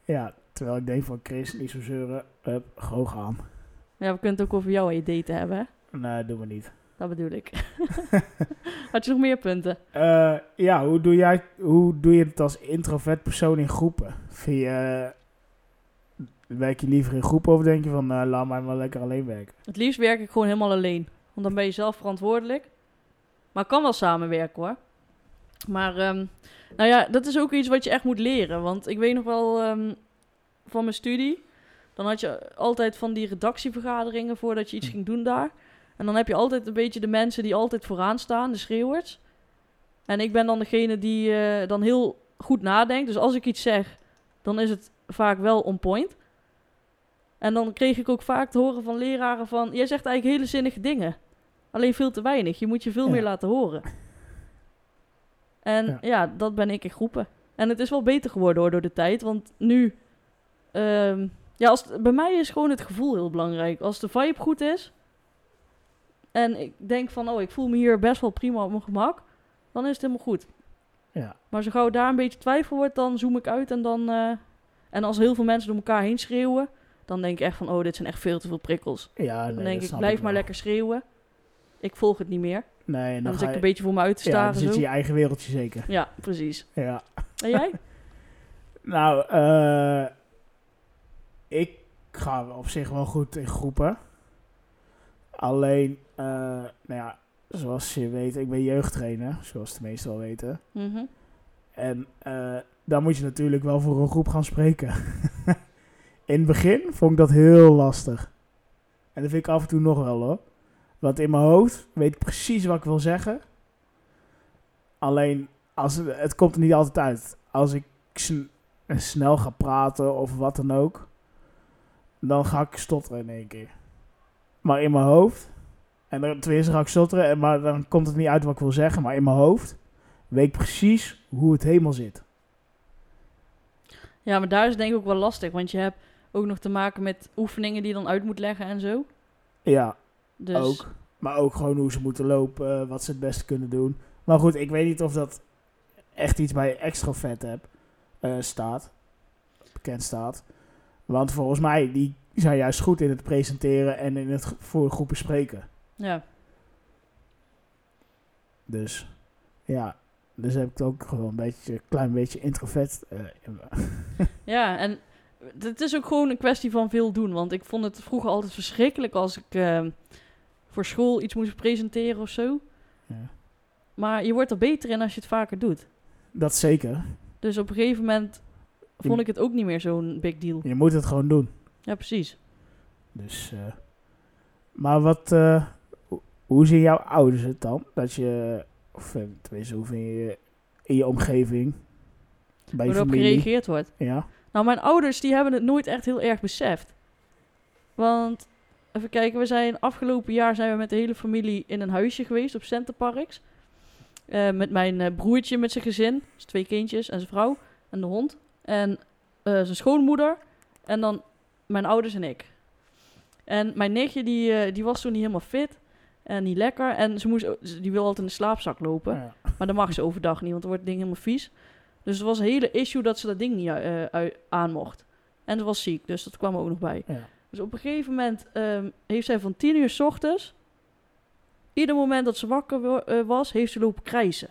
A: Ja, terwijl ik denk van Chris, niet zo zeuren. Hup, gewoon gaan.
B: Ja, we kunnen het ook over jou en je daten hebben, hè?
A: Nee, doen we niet.
B: Dat bedoel ik. Had je nog meer punten?
A: Eh, ja, hoe doe, jij, hoe doe je het als introvert persoon in groepen? Eh, werk je liever in groepen of denk je van, eh, laat mij maar lekker alleen werken?
B: Het liefst werk ik gewoon helemaal alleen. Want dan ben je zelf verantwoordelijk. Maar ik kan wel samenwerken hoor. Maar, ehm, nou ja, dat is ook iets wat je echt moet leren. Want ik weet nog wel ehm, van mijn studie. Dan had je altijd van die redactievergaderingen voordat je iets
A: Hm.
B: ging doen daar. En dan heb je altijd een beetje de mensen die altijd vooraan staan, de schreeuwers. En ik ben dan degene die eh, dan heel goed nadenkt. Dus als ik iets zeg, dan is het vaak wel on point. En dan kreeg ik ook vaak te horen van leraren van... Jij zegt eigenlijk hele zinnige dingen. Alleen veel te weinig. Je moet je veel
A: Ja.
B: meer laten horen. En
A: Ja.
B: ja. dat ben ik in groepen. En het is wel beter geworden hoor, door de tijd. Want nu... ehm, ja, als bij mij is gewoon het gevoel heel belangrijk. Als de vibe goed is... En ik denk van, oh, ik voel me hier best wel prima op mijn gemak. Dan is het helemaal goed.
A: Ja.
B: Maar zo gauw daar een beetje twijfel wordt, dan zoom ik uit en dan... eh, en als heel veel mensen door elkaar heen schreeuwen... Dan denk ik echt van, oh, dit zijn echt veel te veel prikkels.
A: Ja,
B: Dan
A: nee,
B: denk
A: dat
B: ik, blijf maar lekker schreeuwen. Ik volg het niet meer.
A: Nee, en
B: Dan,
A: dan,
B: zit ik
A: je...
B: een beetje voor me uit te
A: Ja,
B: staren.
A: dan zit je in je eigen wereldje zeker.
B: Ja, precies.
A: Ja.
B: En jij?
A: Nou, eh ik ga op zich wel goed in groepen. Alleen, eh, nou ja, zoals je weet, ik ben jeugdtrainer, zoals de meesten wel weten.
B: Mhm.
A: En eh, dan moet je natuurlijk wel voor een groep gaan spreken. in het begin vond ik dat heel lastig. En dat vind ik af en toe nog wel hoor. Want in mijn hoofd weet ik precies wat ik wil zeggen. Alleen, als het, komt er niet altijd uit. Als ik sn- snel ga praten of wat dan ook, dan ga ik stotteren in één keer. Maar in mijn hoofd, en dan, tenminste ga ik stotteren, en, maar dan komt het niet uit wat ik wil zeggen, maar in mijn hoofd weet ik precies hoe het helemaal zit.
B: Ja, maar daar is denk ik ook wel lastig. Want je hebt ook nog te maken met oefeningen die je dan uit moet leggen en zo.
A: Ja,
B: Dus
A: ook. Maar ook gewoon hoe ze moeten lopen, eh, wat ze het beste kunnen doen. Maar goed, ik weet niet of dat echt iets bij extrovert heb, eh, staat. Bekend staat. Want volgens mij, die zijn juist goed in het presenteren en in het voor groepen spreken.
B: ja.
A: Dus ja, dus heb ik ook gewoon een beetje, een klein beetje introvert. in me.
B: Ja, en het is ook gewoon een kwestie van veel doen. Want ik vond het vroeger altijd verschrikkelijk als ik eh, voor school iets moest presenteren of zo.
A: ja.
B: Maar je wordt er beter in als je het vaker doet.
A: Dat zeker.
B: Dus op een gegeven moment vond ik het ook niet meer zo'n big deal.
A: Je moet het gewoon doen.
B: Ja, precies.
A: Dus, eh, maar wat, eh, ho- hoe zien jouw ouders het dan? Dat je, of tenminste, hoe vind je in je omgeving, bij je familie?
B: gereageerd wordt.
A: Ja,
B: Nou, mijn ouders die hebben het nooit echt heel erg beseft. Want, even kijken, we zijn afgelopen jaar zijn we met de hele familie in een huisje geweest op Centerparks. Eh met mijn eh, broertje met zijn gezin, dus twee kindjes en zijn vrouw en de hond. En eh, zijn schoonmoeder en dan mijn ouders en ik. En mijn nichtje die, die was toen niet helemaal fit en niet lekker. En ze moest, die wil altijd in de slaapzak lopen.
A: ja.
B: Maar dat mag ze overdag niet, want dan wordt het ding helemaal vies. Dus het was een hele issue dat ze dat ding niet eh, aan mocht. En ze was ziek, dus dat kwam ook nog bij.
A: ja.
B: Dus op een gegeven moment ehm, heeft zij van 10 uur s ochtends... Ieder moment dat ze wakker eh, was, heeft ze lopen krijsen.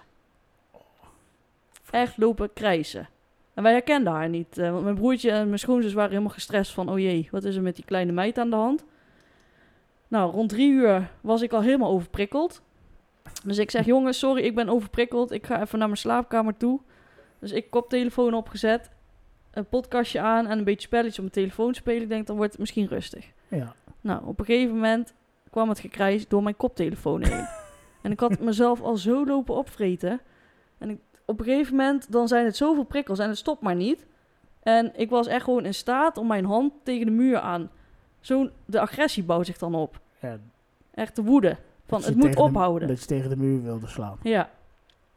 B: Echt lopen krijsen. En wij herkenden haar niet. eh, want mijn broertje en mijn schoonzus waren helemaal gestrest van... Oh jee, wat is er met die kleine meid aan de hand? Nou, rond drie uur was ik al helemaal overprikkeld. Dus ik zeg, jongens, sorry, ik ben overprikkeld. Ik ga even naar mijn slaapkamer toe. Dus ik koptelefoon opgezet. Een podcastje aan en een beetje spelletjes op mijn telefoon spelen. Ik denk, dan wordt het misschien rustig.
A: ja.
B: Nou, op een gegeven moment kwam het gekrijs door mijn koptelefoon heen. en ik had mezelf al zo lopen opvreten. En ik, op een gegeven moment, dan zijn het zoveel prikkels en het stopt maar niet. En ik was echt gewoon in staat om mijn hand tegen de muur aan. Zo, de agressie bouwt zich dan op.
A: ja.
B: Echt de woede. Van, het moet
A: de-
B: ophouden.
A: dat je tegen de muur wilde slaan.
B: Ja.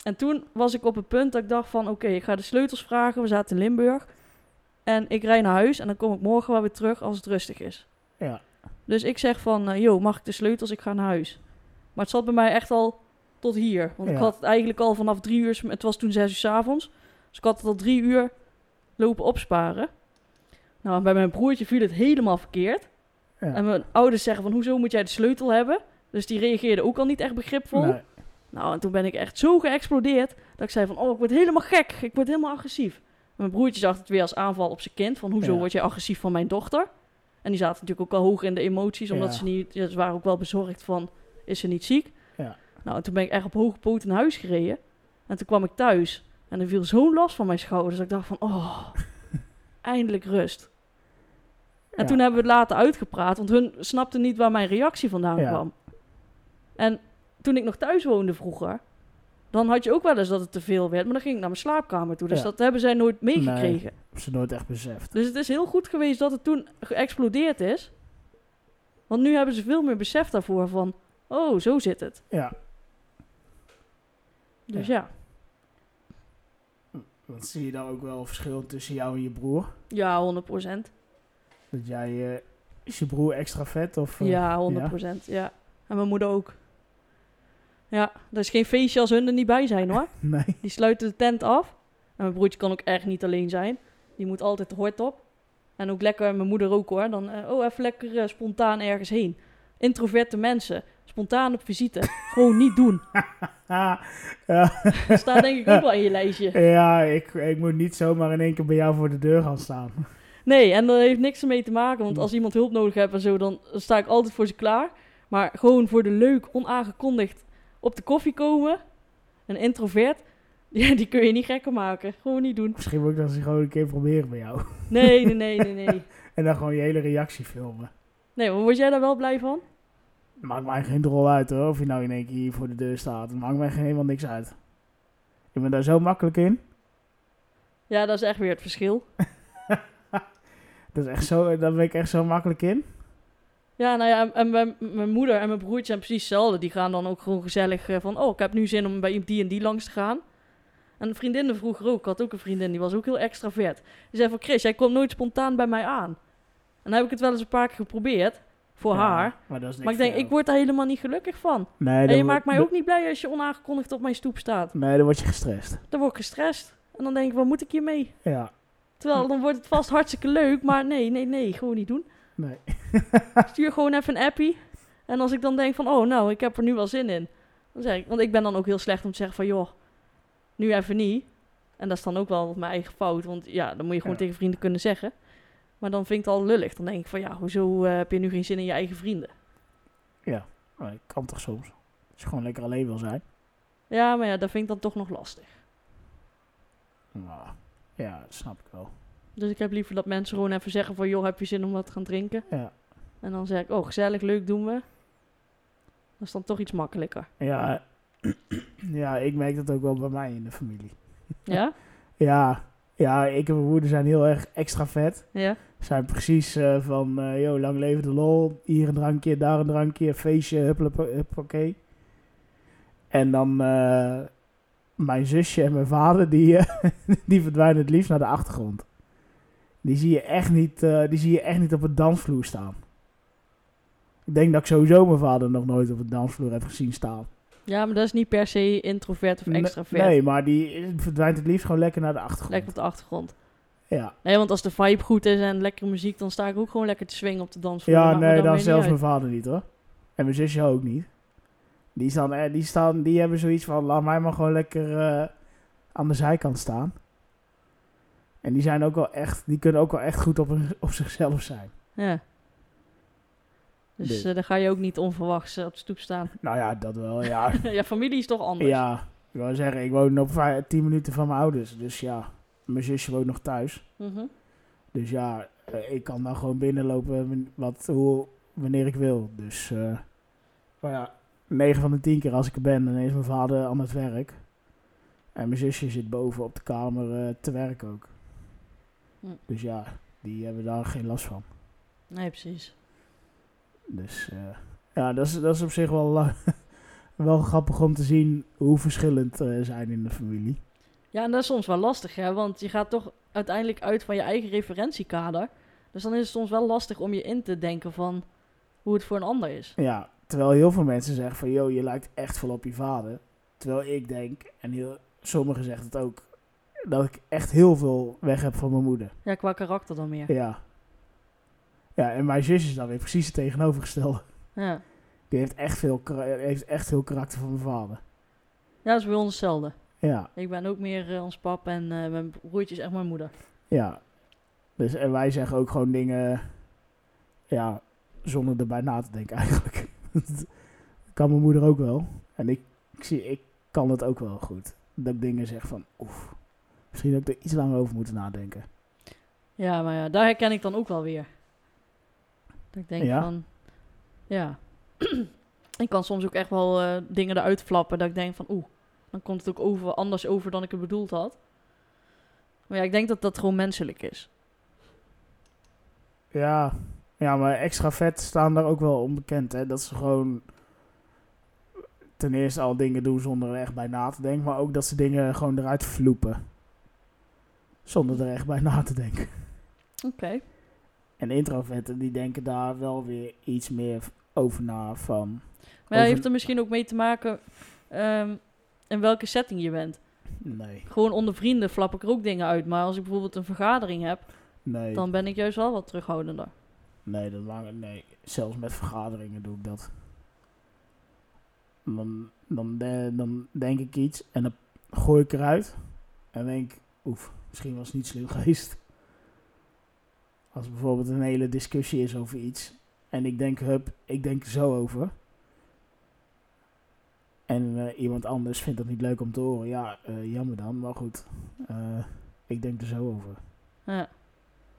B: En toen was ik op het punt dat ik dacht van... Oké, ik ga de sleutels vragen. We zaten in Limburg. En ik rijd naar huis. En dan kom ik morgen wel weer terug als het rustig is.
A: Ja,
B: Dus ik zeg van... eh, yo, mag ik de sleutels? Ik ga naar huis. Maar het zat bij mij echt al tot hier. Want ik had het eigenlijk al vanaf drie uur... Het was toen zes uur 's avonds. Dus ik had het al drie uur lopen opsparen. Nou, bij mijn broertje viel het helemaal verkeerd.
A: ja.
B: En mijn ouders zeggen van... Hoezo moet jij de sleutel hebben? Dus die reageerden ook al niet echt begripvol.
A: Nee.
B: Nou, en toen ben ik echt zo geëxplodeerd dat ik zei van, oh, ik word helemaal gek. Ik word helemaal agressief. Mijn broertje zag het weer als aanval op zijn kind. Van, hoezo
A: Ja.
B: word jij agressief van mijn dochter? En die zaten natuurlijk ook al hoog in de emoties, omdat
A: Ja.
B: ze niet... Ja, ze waren ook wel bezorgd van, is ze niet ziek?
A: Ja.
B: Nou, en toen ben ik echt op hoge poot naar huis gereden. En toen kwam ik thuis en er viel zo'n last van mijn schouders. Dat ik dacht van, oh, eindelijk rust. En
A: Ja.
B: toen hebben we het later uitgepraat, want hun snapten niet waar mijn reactie vandaan
A: Ja.
B: kwam. En toen ik nog thuis woonde vroeger, dan had je ook wel eens dat het te veel werd, maar dan ging ik naar mijn slaapkamer toe. Dus
A: Ja.
B: dat hebben zij nooit meegekregen.
A: Heb ze nooit echt beseft.
B: Dus het is heel goed geweest dat het toen geëxplodeerd is. Want nu hebben ze veel meer besef daarvoor van, oh, zo zit het.
A: Ja.
B: Dus ja,
A: Want zie je dan ook wel verschil tussen jou en je broer?
B: ja, 100%.
A: Dat jij, eh, is je broer extra vet? Of, eh,
B: Ja, 100%. Ja. En mijn moeder ook. Ja, er is geen feestje als hun er niet bij zijn hoor.
A: Nee.
B: Die sluiten de tent af. En mijn broertje kan ook echt niet alleen zijn. Die moet altijd de hort op. En ook lekker, mijn moeder ook hoor. Dan, eh, oh, even lekker eh, spontaan ergens heen. Introverte mensen, spontaan op visite. Gewoon niet doen.
A: Ja,
B: Dat staat denk ik ook wel in je lijstje.
A: ja ik, ik moet niet zomaar in één keer bij jou voor de deur gaan staan.
B: Nee, en dat heeft niks ermee te maken. Want als iemand hulp nodig heeft en zo, dan sta ik altijd voor ze klaar. Maar gewoon voor de leuk, onaangekondigd op de koffie komen. Een introvert, ja, die kun je niet gekker maken. Gewoon niet doen.
A: Misschien moet ik dat eens gewoon een keer proberen bij jou.
B: Nee, nee, nee, nee, nee.
A: En dan gewoon je hele reactie filmen.
B: Nee, maar word jij daar wel blij van?
A: Maakt mij geen drol uit hoor, of je nou in één keer hier voor de deur staat. Het maakt mij geen- helemaal niks uit. Ik ben daar zo makkelijk in.
B: Ja, dat is echt weer het verschil.
A: Dat is echt zo, daar ben ik echt zo makkelijk in.
B: Ja, nou ja, en mijn, mijn moeder en mijn broertje zijn precies hetzelfde. Die gaan dan ook gewoon gezellig eh, van... Oh, ik heb nu zin om bij die en die langs te gaan. En vriendinnen vroeger ook. Ik had ook een vriendin, die was ook heel extravert. Die zei van... Chris, jij komt nooit spontaan bij mij aan. En dan heb ik het wel eens een paar keer geprobeerd. Voor
A: Ja,
B: haar.
A: Maar, dat is niks
B: Maar ik denk, ik word daar helemaal niet gelukkig van.
A: Nee,
B: En je maakt mij ook niet blij als je onaangekondigd op mijn stoep staat.
A: Nee, dan word je gestrest.
B: Dan word ik gestrest. En dan denk ik, wat moet ik hiermee?
A: Ja,
B: Terwijl dan wordt het vast hartstikke leuk. Maar nee, nee, nee, gewoon niet doen.
A: Nee.
B: Stuur gewoon even een appie. En als ik dan denk van, oh nou, ik heb er nu wel zin in. Dan zeg ik, want ik ben dan ook heel slecht om te zeggen van, joh, nu even niet. En dat is dan ook wel mijn eigen fout. Want ja, dan moet je gewoon
A: Ja.
B: tegen vrienden kunnen zeggen. Maar dan vind ik het al lullig. Dan denk ik van, ja, hoezo eh, heb je nu geen zin in je eigen vrienden?
A: Maar ik kan toch soms. Als je gewoon lekker alleen wil zijn.
B: Ja, maar ja, dat vind ik dan toch nog lastig.
A: Nou, ja, dat snap ik wel.
B: Dus ik heb liever dat mensen gewoon even zeggen van, joh, heb je zin om wat te gaan drinken?
A: Ja,
B: En dan zeg ik, oh, gezellig, leuk, doen we. Dat is dan toch iets makkelijker.
A: ja, ja, ik merk dat ook wel bij mij in de familie.
B: Ja?
A: Ja, ja ik en mijn moeder zijn heel erg extra vet.
B: Ja?
A: Zijn precies eh, van, eh yo, lang leven de lol. Hier een drankje, daar een drankje, feestje, huppakee. En dan eh, mijn zusje en mijn vader, die, die verdwijnen het liefst naar de achtergrond. Die zie je echt niet, eh, die zie je echt niet op het dansvloer staan. Ik denk dat ik sowieso mijn vader nog nooit op het dansvloer heb gezien staan.
B: Ja, maar dat is niet per se introvert of extravert.
A: Nee, maar die verdwijnt het liefst gewoon lekker naar de achtergrond.
B: Lekker op de achtergrond.
A: Ja,
B: Nee, want als de vibe goed is en lekkere muziek, dan sta ik ook gewoon lekker te swingen op de dansvloer.
A: ja nee, dan
B: niet
A: zelfs mijn vader niet hoor. En mijn zusje ook niet. Die, staan, eh, die, staan, die hebben zoiets van, laat mij maar gewoon lekker eh, aan de zijkant staan. En die zijn ook wel echt, die kunnen ook wel echt goed op, op zichzelf zijn.
B: Ja. Dus
A: Dus-
B: eh, dan ga je ook niet onverwachts eh, op de stoep staan.
A: Nou ja, dat wel, ja.
B: ja, familie is toch anders.
A: ja, ik wou zeggen, ik woon op vijf- 10 minuten van mijn ouders. Dus ja, mijn zusje woont nog thuis.
B: Mhm.
A: Dus ja, eh, ik kan dan gewoon binnenlopen wat, hoe, wanneer ik wil. Dus, maar ja, 9 van de 10 keer als ik er ben, dan is mijn vader aan het werk. En mijn zusje zit boven op de kamer te werk ook.
B: Hm.
A: Dus ja, die hebben daar geen last van.
B: Nee, precies.
A: Dus eh, ja, dat is, dat is op zich wel, eh, wel grappig om te zien hoe verschillend eh zijn in de familie.
B: Ja, en dat is soms wel lastig, hè. Want je gaat toch uiteindelijk uit van je eigen referentiekader. Dus dan is het soms wel lastig om je in te denken van hoe het voor een ander is.
A: Ja, terwijl heel veel mensen zeggen van, joh, je lijkt echt veel op je vader. Terwijl ik denk, en heel, sommigen zeggen het ook, dat ik echt heel veel weg heb van mijn moeder.
B: Ja, qua karakter dan meer.
A: Ja. Ja, en mijn zus is dan weer precies het tegenovergestelde.
B: Ja,
A: Die heeft echt veel, heeft echt veel karakter van mijn vader.
B: ja dat is bij ons hetzelfde.
A: Ja,
B: Ik ben ook meer eh, ons pap en eh, mijn broertje is echt mijn moeder.
A: ja. Dus, en wij zeggen ook gewoon dingen, ja, zonder erbij na te denken eigenlijk. kan mijn moeder ook wel. En ik, ik, zie, ik kan het ook wel goed. dat ik dingen zeg van, oef, misschien dat ik er iets langer over moet nadenken.
B: Ja, maar ja, daar herken ik dan ook wel weer. Dat ik denk
A: Ja?
B: van, ja. ik kan soms ook echt wel eh, dingen eruit flappen dat ik denk van, oeh, dan komt het ook over, anders over dan ik het bedoeld had. Maar ja, ik denk dat dat gewoon menselijk is.
A: Ja, ja, maar extra vet staan daar ook wel onbekend, hè. Dat ze gewoon ten eerste al dingen doen zonder er echt bij na te denken, maar ook dat ze dingen gewoon eruit vloepen. Zonder er echt bij na te denken.
B: Oké.
A: En introverten, die denken daar wel weer iets meer over na van...
B: Maar
A: Over-
B: heeft er misschien ook mee te maken ehm, in welke setting je bent.
A: Nee,
B: Gewoon onder vrienden flap ik er ook dingen uit. Maar als ik bijvoorbeeld een vergadering heb,
A: nee,
B: dan ben ik juist wel wat terughoudender.
A: nee, dat mag, nee. Zelfs met vergaderingen doe ik dat. Dan, dan, dan denk ik iets en dan gooi ik eruit. En denk ik, oef, misschien was het niet slim geweest. Als bijvoorbeeld een hele discussie is over iets. En ik denk, hup, ik denk er zo over. En eh, iemand anders vindt dat niet leuk om te horen. Ja, eh, jammer dan, maar goed. Eh, ik denk er zo over.
B: Ja. Nou,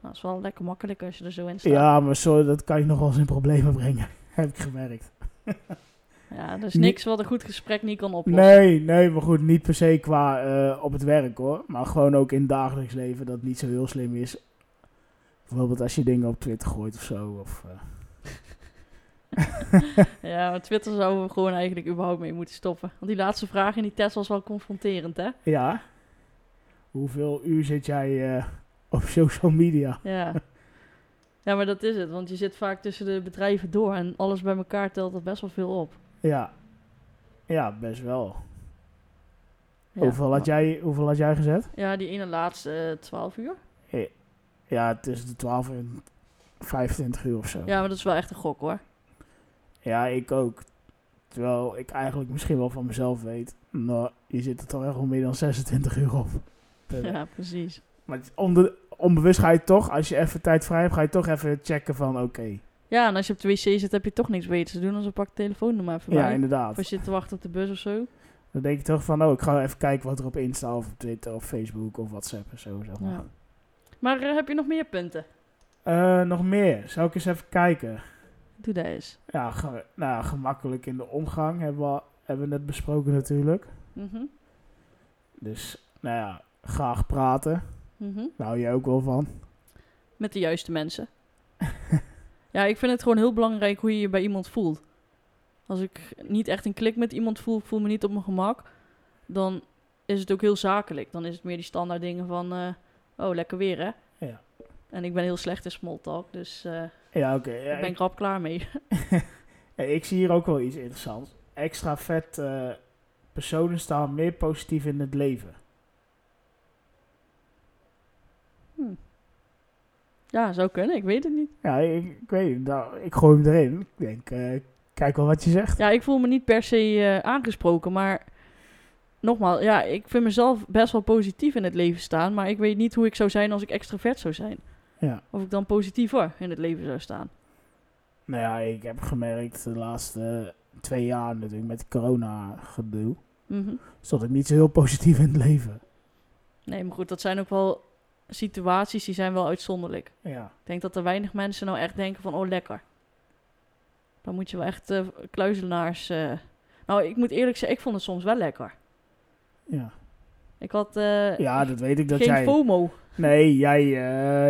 B: dat is wel lekker makkelijk als je er zo in staat.
A: Ja, maar zo, dat kan je nog wel eens in problemen brengen. Heb ik gemerkt.
B: Ja, is
A: Niet-
B: niks wat een goed gesprek niet kan oplossen.
A: Nee, nee, maar goed, niet per se qua eh, op het werk hoor. Maar gewoon ook in het dagelijks leven dat het niet zo heel slim is. Bijvoorbeeld als je dingen op Twitter gooit of zo. Of, eh,
B: Ja, maar Twitter zouden we gewoon eigenlijk überhaupt mee moeten stoppen. Want die laatste vraag in die test was wel confronterend, hè?
A: ja. Hoeveel uur zit jij eh, op social media?
B: Ja. Ja, maar dat is het. Want je zit vaak tussen de bedrijven door en alles bij elkaar telt er best wel veel op.
A: Ja. Ja, best wel.
B: Ja,
A: hoeveel, had jij, hoeveel had jij gezet?
B: Ja, die ene laatste eh, 12 uur.
A: Ja, tussen de 12 en 25 uur of zo.
B: Ja, maar dat is wel echt een gok, hoor.
A: Ja, ik ook. Terwijl ik eigenlijk misschien wel van mezelf weet. Nou, je zit er toch echt wel meer dan 26 uur op.
B: Ja, precies.
A: Maar het is onder, onbewust ga je toch, als je even tijd vrij hebt, ga je toch even checken van oké.
B: Ja, en als je op de wc zit, heb je toch niks beters te doen dan zo pak de telefoon er maar even
A: Ja,
B: bij. Of
A: inderdaad.
B: als je zit te wachten op de bus of zo.
A: Dan denk je toch van, oh, ik ga even kijken wat er op Insta of op Twitter of Facebook of WhatsApp en zo. Zeg maar.
B: Ja. Maar eh, heb je nog meer punten?
A: Eh, nog meer. Zou ik eens even kijken?
B: Doe dat eens.
A: Ja, ge- nou, gemakkelijk in de omgang hebben we, hebben we net besproken natuurlijk.
B: Mhm.
A: Dus, nou ja, graag praten.
B: Mhm.
A: Daar hou jij ook wel van.
B: Met de juiste mensen. ja, ik vind het gewoon heel belangrijk hoe je je bij iemand voelt. Als ik niet echt een klik met iemand voel, ik voel me niet op mijn gemak, dan is het ook heel zakelijk. Dan is het meer die standaard dingen van, eh, oh, lekker weer hè.
A: Ja.
B: En ik ben heel slecht in small talk, dus eh
A: Ja, oké. ja,
B: daar ben ik rap klaar mee.
A: Ja, ik zie hier ook wel iets interessants. Extra vet eh, personen staan meer positief in het leven.
B: Ja, zou kunnen, ik weet het niet.
A: Ja, ik, ik weet het. Nou, ik gooi hem erin. Ik denk, eh, kijk wel wat je zegt.
B: Ja, ik voel me niet per se eh, aangesproken, maar nogmaals, ja, ik vind mezelf best wel positief in het leven staan, maar ik weet niet hoe ik zou zijn als ik extravert zou zijn.
A: Ja.
B: Of ik dan positiever in het leven zou staan.
A: Nou ja, ik heb gemerkt de laatste twee jaar natuurlijk met corona gedoe.
B: Mhm.
A: Stond ik niet zo heel positief in het leven.
B: Nee, maar goed, dat zijn ook wel situaties die zijn wel uitzonderlijk.
A: Ja.
B: Ik denk dat er weinig mensen nou echt denken van, oh lekker. Dan moet je wel echt eh, kluizenaars... eh, Nou, ik moet eerlijk zeggen, ik vond het soms wel lekker.
A: Ja,
B: Ik had eh,
A: ja dat weet ik dat
B: geen
A: jij...
B: FOMO.
A: Nee, jij,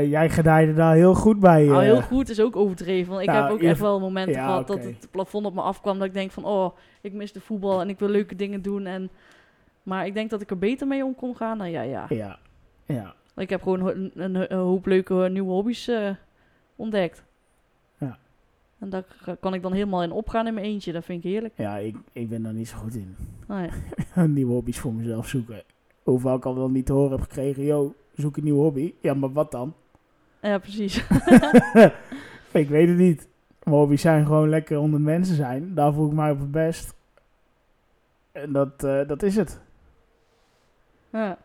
A: jij gedijde daar heel goed bij.
B: Nou, heel goed is ook overdreven. Want ik
A: Nou,
B: heb ook
A: je-
B: echt wel momenten
A: ja,
B: gehad dat het plafond op me afkwam. Dat ik denk van, oh, ik mis de voetbal en ik wil leuke dingen doen. En... Maar ik denk dat ik er beter mee om kon gaan. Nou ja, ja.
A: Ja, ja.
B: Ik heb gewoon een, een, een hoop leuke eh, nieuwe hobby's eh, ontdekt.
A: Ja.
B: En daar kan ik dan helemaal in opgaan in mijn eentje. Dat vind ik heerlijk.
A: Ja, ik, ik ben daar niet zo goed in.
B: Ja.
A: Nieuwe hobby's voor mezelf zoeken. Hoeveel ik al wel niet te horen heb gekregen. Yo, zoek een nieuwe hobby. Ja, maar wat dan?
B: ja, precies.
A: ik weet het niet. Mijn hobby's zijn gewoon lekker onder de mensen zijn. Daar voel ik mij op het best. En dat, eh, dat is het.
B: ja.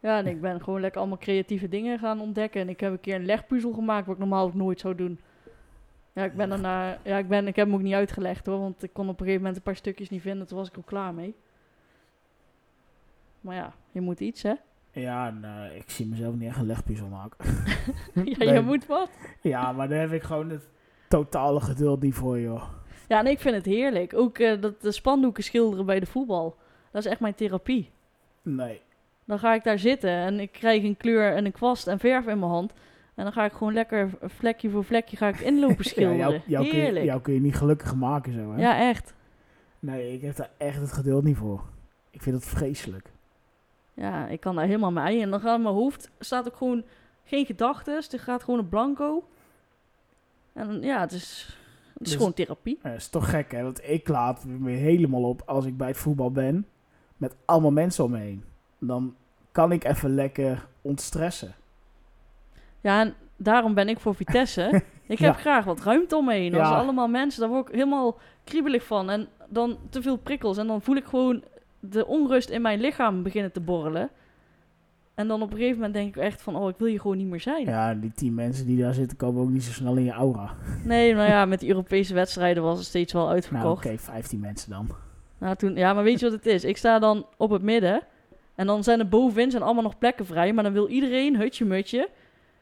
B: Ja, en ik ben gewoon lekker allemaal creatieve dingen gaan ontdekken. En ik heb een keer een legpuzzel gemaakt, wat ik normaal ook nooit zou doen. Ja, ik ben daarna... Ja, ik, ben, ik heb hem ook niet uitgelegd hoor, want ik kon op een gegeven moment een paar stukjes niet vinden. Toen was ik er klaar mee. Maar ja, je moet iets, hè?
A: Ja, nou, ik zie mezelf niet echt een legpuzzel maken.
B: ja,
A: Nee.
B: je moet wat.
A: ja, maar daar heb ik gewoon het totale geduld niet voor, joh.
B: Ja, en ik vind het heerlijk. Ook eh, dat de spandoeken schilderen bij de voetbal. Dat is echt mijn therapie.
A: Nee.
B: Dan ga ik daar zitten en ik krijg een kleur en een kwast en verf in mijn hand. En dan ga ik gewoon lekker vlekje voor vlekje ga ik inlopen
A: Ja,
B: schilderen.
A: jou, jou, kun je,
B: heerlijk.
A: jou kun je niet gelukkiger maken, zo, hè?
B: Ja, echt.
A: Nee, ik heb daar echt het geduld niet voor. Ik vind het vreselijk.
B: Ja, ik kan daar helemaal mee. En dan gaat mijn hoofd staat ook gewoon geen gedachten. Het gaat gewoon een blanco. En ja, het is, het is
A: Dus-
B: gewoon therapie.
A: Dat is toch gek, hè? Want ik laat me helemaal op als ik bij het voetbal ben. Met allemaal mensen om me heen. Dan kan ik even lekker ontstressen.
B: Ja, en daarom ben ik voor Vitesse. ik
A: Ja.
B: heb graag wat ruimte om me heen. Als
A: Ja.
B: allemaal mensen, daar word ik helemaal kriebelig van. En dan te veel prikkels. En dan voel ik gewoon de onrust in mijn lichaam beginnen te borrelen. En dan op een gegeven moment denk ik echt van, oh, ik wil hier gewoon niet meer zijn.
A: Ja, die tien mensen die daar zitten komen ook niet zo snel in je aura.
B: Nee, nou ja, met die Europese wedstrijden was het steeds wel
A: Nou,
B: uitverkocht.
A: oké, 15 mensen dan.
B: Nou, toen, ja, maar weet je wat het is? Ik sta dan op het midden. En dan zijn er bovenin zijn allemaal nog plekken vrij. Maar dan wil iedereen hutje mutje.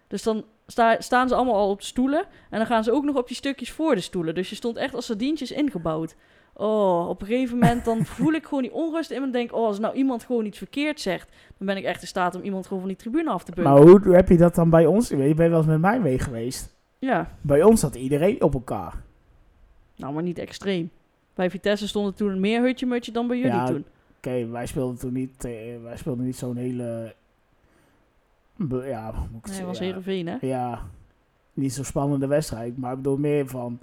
B: Dus dan sta, staan ze allemaal al op de stoelen. En dan gaan ze ook nog op die stukjes voor de stoelen. Dus je stond echt als sardientjes ingebouwd. Oh, op een gegeven moment dan voel ik gewoon die onrust in me. En denk, oh, als nou iemand gewoon iets verkeerd zegt... dan ben ik echt in staat om iemand gewoon van die tribune af te beuken.
A: Maar hoe, hoe heb je dat dan bij ons? Je bent wel eens met mij mee geweest.
B: Ja,
A: Bij ons zat iedereen op elkaar.
B: nou, maar niet extreem. Bij Vitesse stond er toen meer hutje mutje dan bij jullie
A: Ja,
B: toen.
A: Oké, wij speelden toen niet, eh, wij speelden niet zo'n hele... Ja, moet ik
B: Nee,
A: zeggen?
B: was
A: Ja.
B: Heerenveen, hè?
A: ja, niet zo'n spannende wedstrijd. Maar ik bedoel meer van...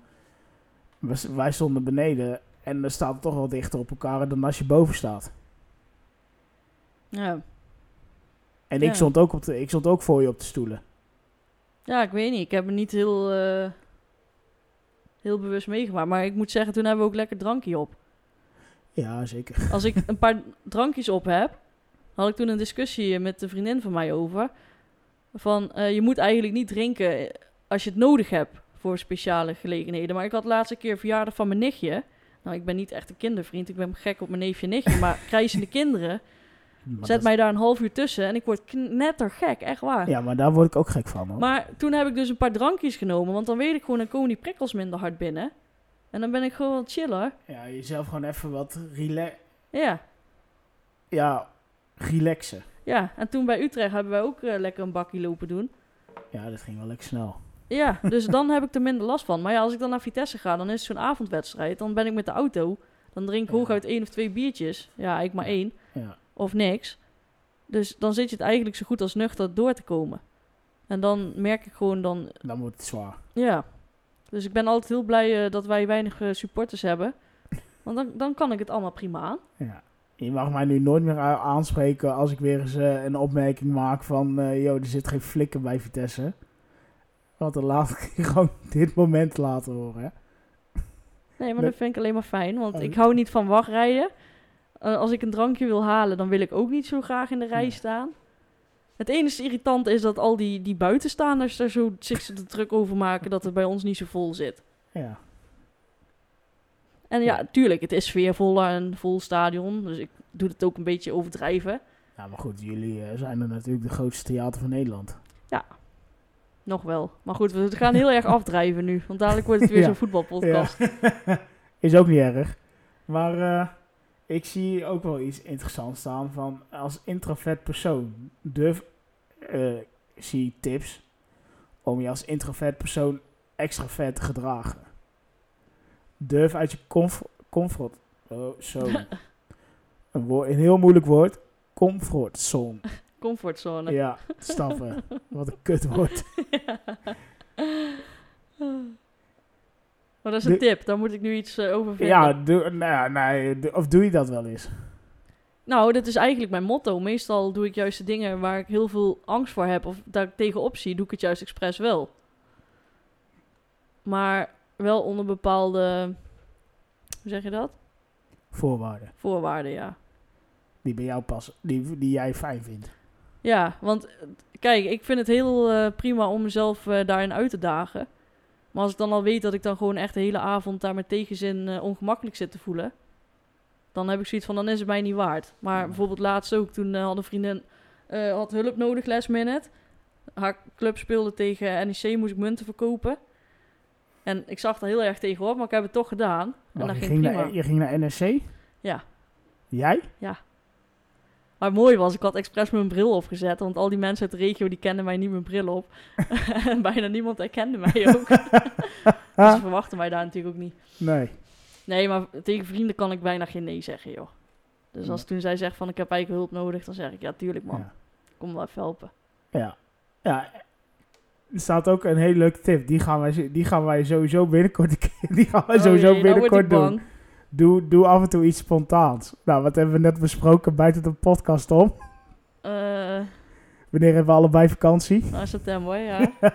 A: Wij stonden beneden en er staat toch wel dichter op elkaar dan als je boven staat.
B: Ja.
A: En
B: Ja.
A: ik, stond ook op de, ik stond ook voor je op de stoelen.
B: Ja, ik weet niet. Ik heb het niet heel, eh, heel bewust meegemaakt. Maar ik moet zeggen, toen hebben we ook lekker drankje op.
A: Ja, zeker.
B: Als ik een paar drankjes op heb, had ik toen een discussie met een vriendin van mij over. Van, eh, je moet eigenlijk niet drinken als je het nodig hebt voor speciale gelegenheden. Maar ik had laatst een keer verjaardag van mijn nichtje. Nou, ik ben niet echt een kindervriend. Ik ben gek op mijn neefje en nichtje. Maar krijzende kinderen,
A: Maar
B: zet
A: dat-
B: mij daar een half uur tussen. En ik word knettergek, echt waar.
A: Ja, maar daar word ik ook gek van hoor.
B: Maar toen heb ik dus een paar drankjes genomen. Want dan weet ik gewoon, dan komen die prikkels minder hard binnen. En dan ben ik gewoon wat chiller.
A: Ja, jezelf gewoon even wat rela
B: Ja,
A: ja, relaxen.
B: ja. En toen bij Utrecht hebben wij ook eh, lekker een bakje lopen doen.
A: Ja, dat ging wel lekker snel.
B: Ja, dus dan heb ik er minder last van. Maar ja, als ik dan naar Vitesse ga, dan is het zo'n avondwedstrijd. Dan ben ik met de auto. Dan drink ik
A: Ja.
B: hooguit één of twee biertjes. Ja, ik maar één.
A: Ja.
B: Of niks. Dus dan zit je het eigenlijk zo goed als nuchter door te komen. En dan merk ik gewoon dan...
A: Dan wordt het zwaar.
B: Ja. Dus ik ben altijd heel blij eh, dat wij weinig eh, supporters hebben. Want dan, dan kan ik het allemaal prima aan.
A: Ja. Je mag mij nu nooit meer aanspreken als ik weer eens eh, een opmerking maak van... eh joh, er zit geen flikker bij Vitesse. Want dan laat ik je gewoon dit moment laten horen. Hè?
B: Nee, maar dat vind ik alleen maar fijn. Want
A: Oh.
B: ik hou niet van wachtrijden. Als ik een drankje wil halen, dan wil ik ook niet zo graag in de rij
A: Nee.
B: staan. Het enige irritant is dat al die, die buitenstaanders er zo zich zo druk over maken dat het bij ons niet zo vol zit.
A: Ja.
B: En ja,
A: Ja.
B: tuurlijk, het is sfeervoller en vol stadion. Dus ik doe het ook een beetje overdrijven.
A: ja, maar goed, jullie eh, zijn er natuurlijk de grootste theater van Nederland.
B: Nog wel. Maar goed, we gaan heel erg afdrijven nu. Want dadelijk wordt het weer
A: Ja.
B: zo'n voetbalpodcast.
A: Ja. Is ook niet erg. Maar eh, ik zie ook wel iets interessants staan van als introvert persoon durf, eh, zie tips om je als introvert persoon extravert te gedragen. Durf uit je comf comfort, oh, zo, een, woord, een heel moeilijk woord, comfortzone.
B: Comfortzone.
A: Ja, stappen. Wat een kutwoord.
B: Maar dat is een tip, daar moet ik nu iets eh, over vinden.
A: Ja, doe, nou nee, of doe je dat wel eens?
B: Nou, dat is eigenlijk mijn motto. Meestal doe ik juist de dingen waar ik heel veel angst voor heb of daar ik tegenop zie, doe ik het juist expres wel. Maar wel onder bepaalde, hoe zeg je dat?
A: Voorwaarden.
B: Voorwaarden, ja.
A: Die bij jou passen, die, die jij fijn vindt.
B: Ja, want eh, kijk, ik vind het heel eh, prima om mezelf daarin uit te dagen. Maar als ik dan al weet dat ik dan gewoon echt de hele avond daar met tegenzin eh, ongemakkelijk zit te voelen, dan heb ik zoiets van, dan is het mij niet waard. Maar
A: Ja.
B: bijvoorbeeld laatst ook, toen eh, had een vriendin eh, had hulp nodig last minute. Haar club speelde tegen NEC, moest ik munten verkopen. En ik zag er heel erg tegenop, maar ik heb het toch gedaan. En dat
A: je,
B: ging
A: naar, je ging naar NSC?
B: Ja.
A: Jij?
B: Maar mooi was, ik had expres mijn bril opgezet, want al die mensen uit de regio die kenden mij niet mijn bril op. en bijna niemand herkende mij ook. dus ze verwachten mij daar natuurlijk ook niet.
A: Nee.
B: Nee, maar tegen vrienden kan ik bijna geen nee zeggen, joh. Dus als toen zij zegt van ik heb eigenlijk hulp nodig, dan zeg ik ja, tuurlijk man.
A: Ja.
B: Kom wel even helpen.
A: Ja. ja. Er staat ook een hele leuke tip. Die gaan wij, die gaan wij sowieso binnenkort, die gaan wij
B: Oh
A: sowieso
B: jee, nou
A: binnenkort doen. Doe, doe af en toe iets spontaans. Nou, wat hebben we net besproken buiten de podcast om?
B: Eh,
A: Wanneer hebben we allebei vakantie?
B: nou, september, ja.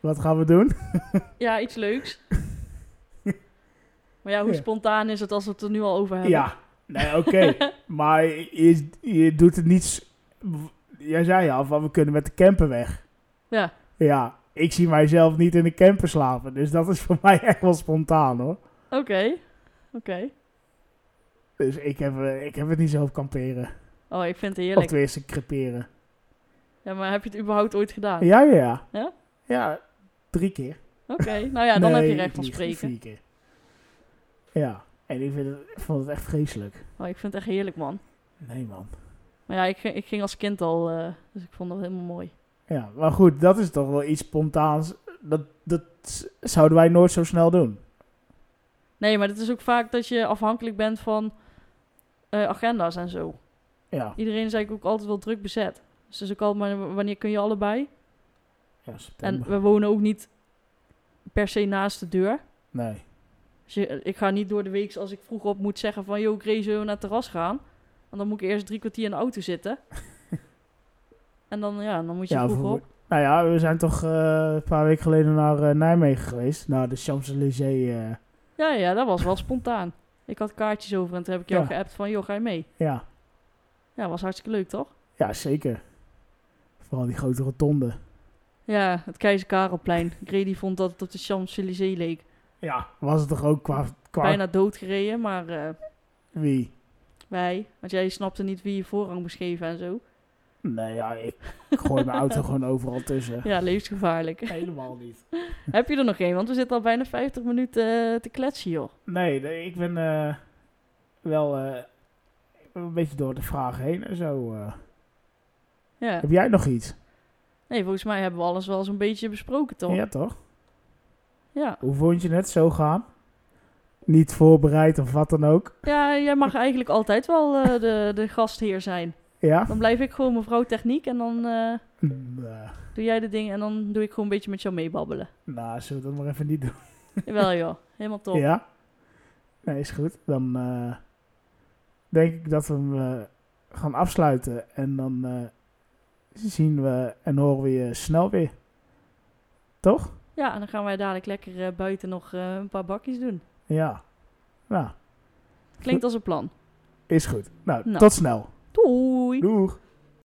A: Wat gaan we doen?
B: ja, iets leuks. Maar ja, hoe
A: Ja.
B: spontaan is het als we het er nu al over hebben?
A: Ja, nee, oké. maar je, je doet het niet... Jij zei al, van we kunnen met de camper weg.
B: Ja,
A: Ja, ik zie mijzelf niet in de camper slapen. Dus dat is voor mij echt wel spontaan, hoor.
B: oké. Oké.
A: Dus ik heb, eh, ik heb het niet op kamperen.
B: Oh, ik vind het
A: Of
B: heerlijk.
A: tenminste, creperen.
B: Ja, maar heb je het überhaupt ooit gedaan?
A: Ja, ja, ja.
B: Ja?
A: Ja, drie keer.
B: Oké, nou ja, dan heb je recht van spreken.
A: Vier keer. Ja, en ik, vind het, ik vond het echt vreselijk.
B: Oh, ik vind het echt heerlijk, man.
A: Nee, man.
B: Maar ja, ik, ging- ik ging als kind al, eh, dus ik vond dat helemaal mooi.
A: Ja, maar goed, dat is toch wel iets spontaans. Dat, dat zouden wij nooit zo snel doen.
B: Nee, maar het is ook vaak dat je afhankelijk bent van eh, agenda's en zo.
A: Ja,
B: Iedereen is eigenlijk ook altijd wel druk bezet. Dus het is ook altijd maar wanneer kun je allebei?
A: ja
B: En we wonen ook niet per se naast de deur.
A: Nee.
B: Dus je, ik ga niet door de week als ik vroeg op moet zeggen van... ...joh, ik race zo naar het terras gaan. Want dan moet ik eerst drie kwartier in de auto zitten. en dan, ja, dan moet je
A: Ja,
B: vroeg
A: voor-
B: op.
A: Nou ja, we zijn toch eh, een paar weken geleden naar eh, Nijmegen geweest. Naar de Champs-Élysées.
B: Ja, ja, dat was wel spontaan. Ik had kaartjes over en toen heb ik jou
A: Ja.
B: geappt van... ...joh, ga je mee?
A: ja.
B: Ja, was hartstikke leuk, toch?
A: ja, zeker. Vooral die grote rotonde.
B: Ja, het Keizer Karelplein. Grady vond dat het op de Champs-Élysées leek.
A: Ja, was het toch ook qua... qua
B: Bijna doodgereden, maar eh,
A: Wie?
B: wij... Want jij snapte niet wie je voorrang moest geven en zo.
A: Nee, ja, ik, gooi mijn auto gewoon overal tussen.
B: Ja, levensgevaarlijk.
A: Helemaal niet.
B: Heb je er nog één? Want we zitten al bijna 50 minuten eh, te kletsen, joh.
A: Nee, nee, ik ben eh, wel eh, een beetje door de vragen heen en zo.
B: Ja.
A: Heb jij nog iets?
B: Nee, volgens mij hebben we alles wel zo'n beetje besproken, toch?
A: Ja, toch?
B: Ja.
A: Hoe vond je het zo gaan? Niet voorbereid of wat dan ook?
B: Ja, jij mag eigenlijk altijd wel de, de gastheer zijn.
A: Ja?
B: Dan blijf ik gewoon mevrouw techniek en dan eh, doe jij de dingen en dan doe ik gewoon een beetje met jou meebabbelen.
A: nou, zullen we dat maar even niet doen?
B: Jawel, joh. Helemaal top.
A: Ja? Nee, is goed. Dan eh, denk ik dat we hem eh, gaan afsluiten. En dan zien we en horen we je snel weer. Toch?
B: Ja, en dan gaan wij dadelijk lekker buiten nog een paar bakjes doen.
A: Ja. Nou,
B: Klinkt als een plan.
A: is goed. Nou,
B: Nou.
A: tot snel.
B: Doei!
A: Doeg!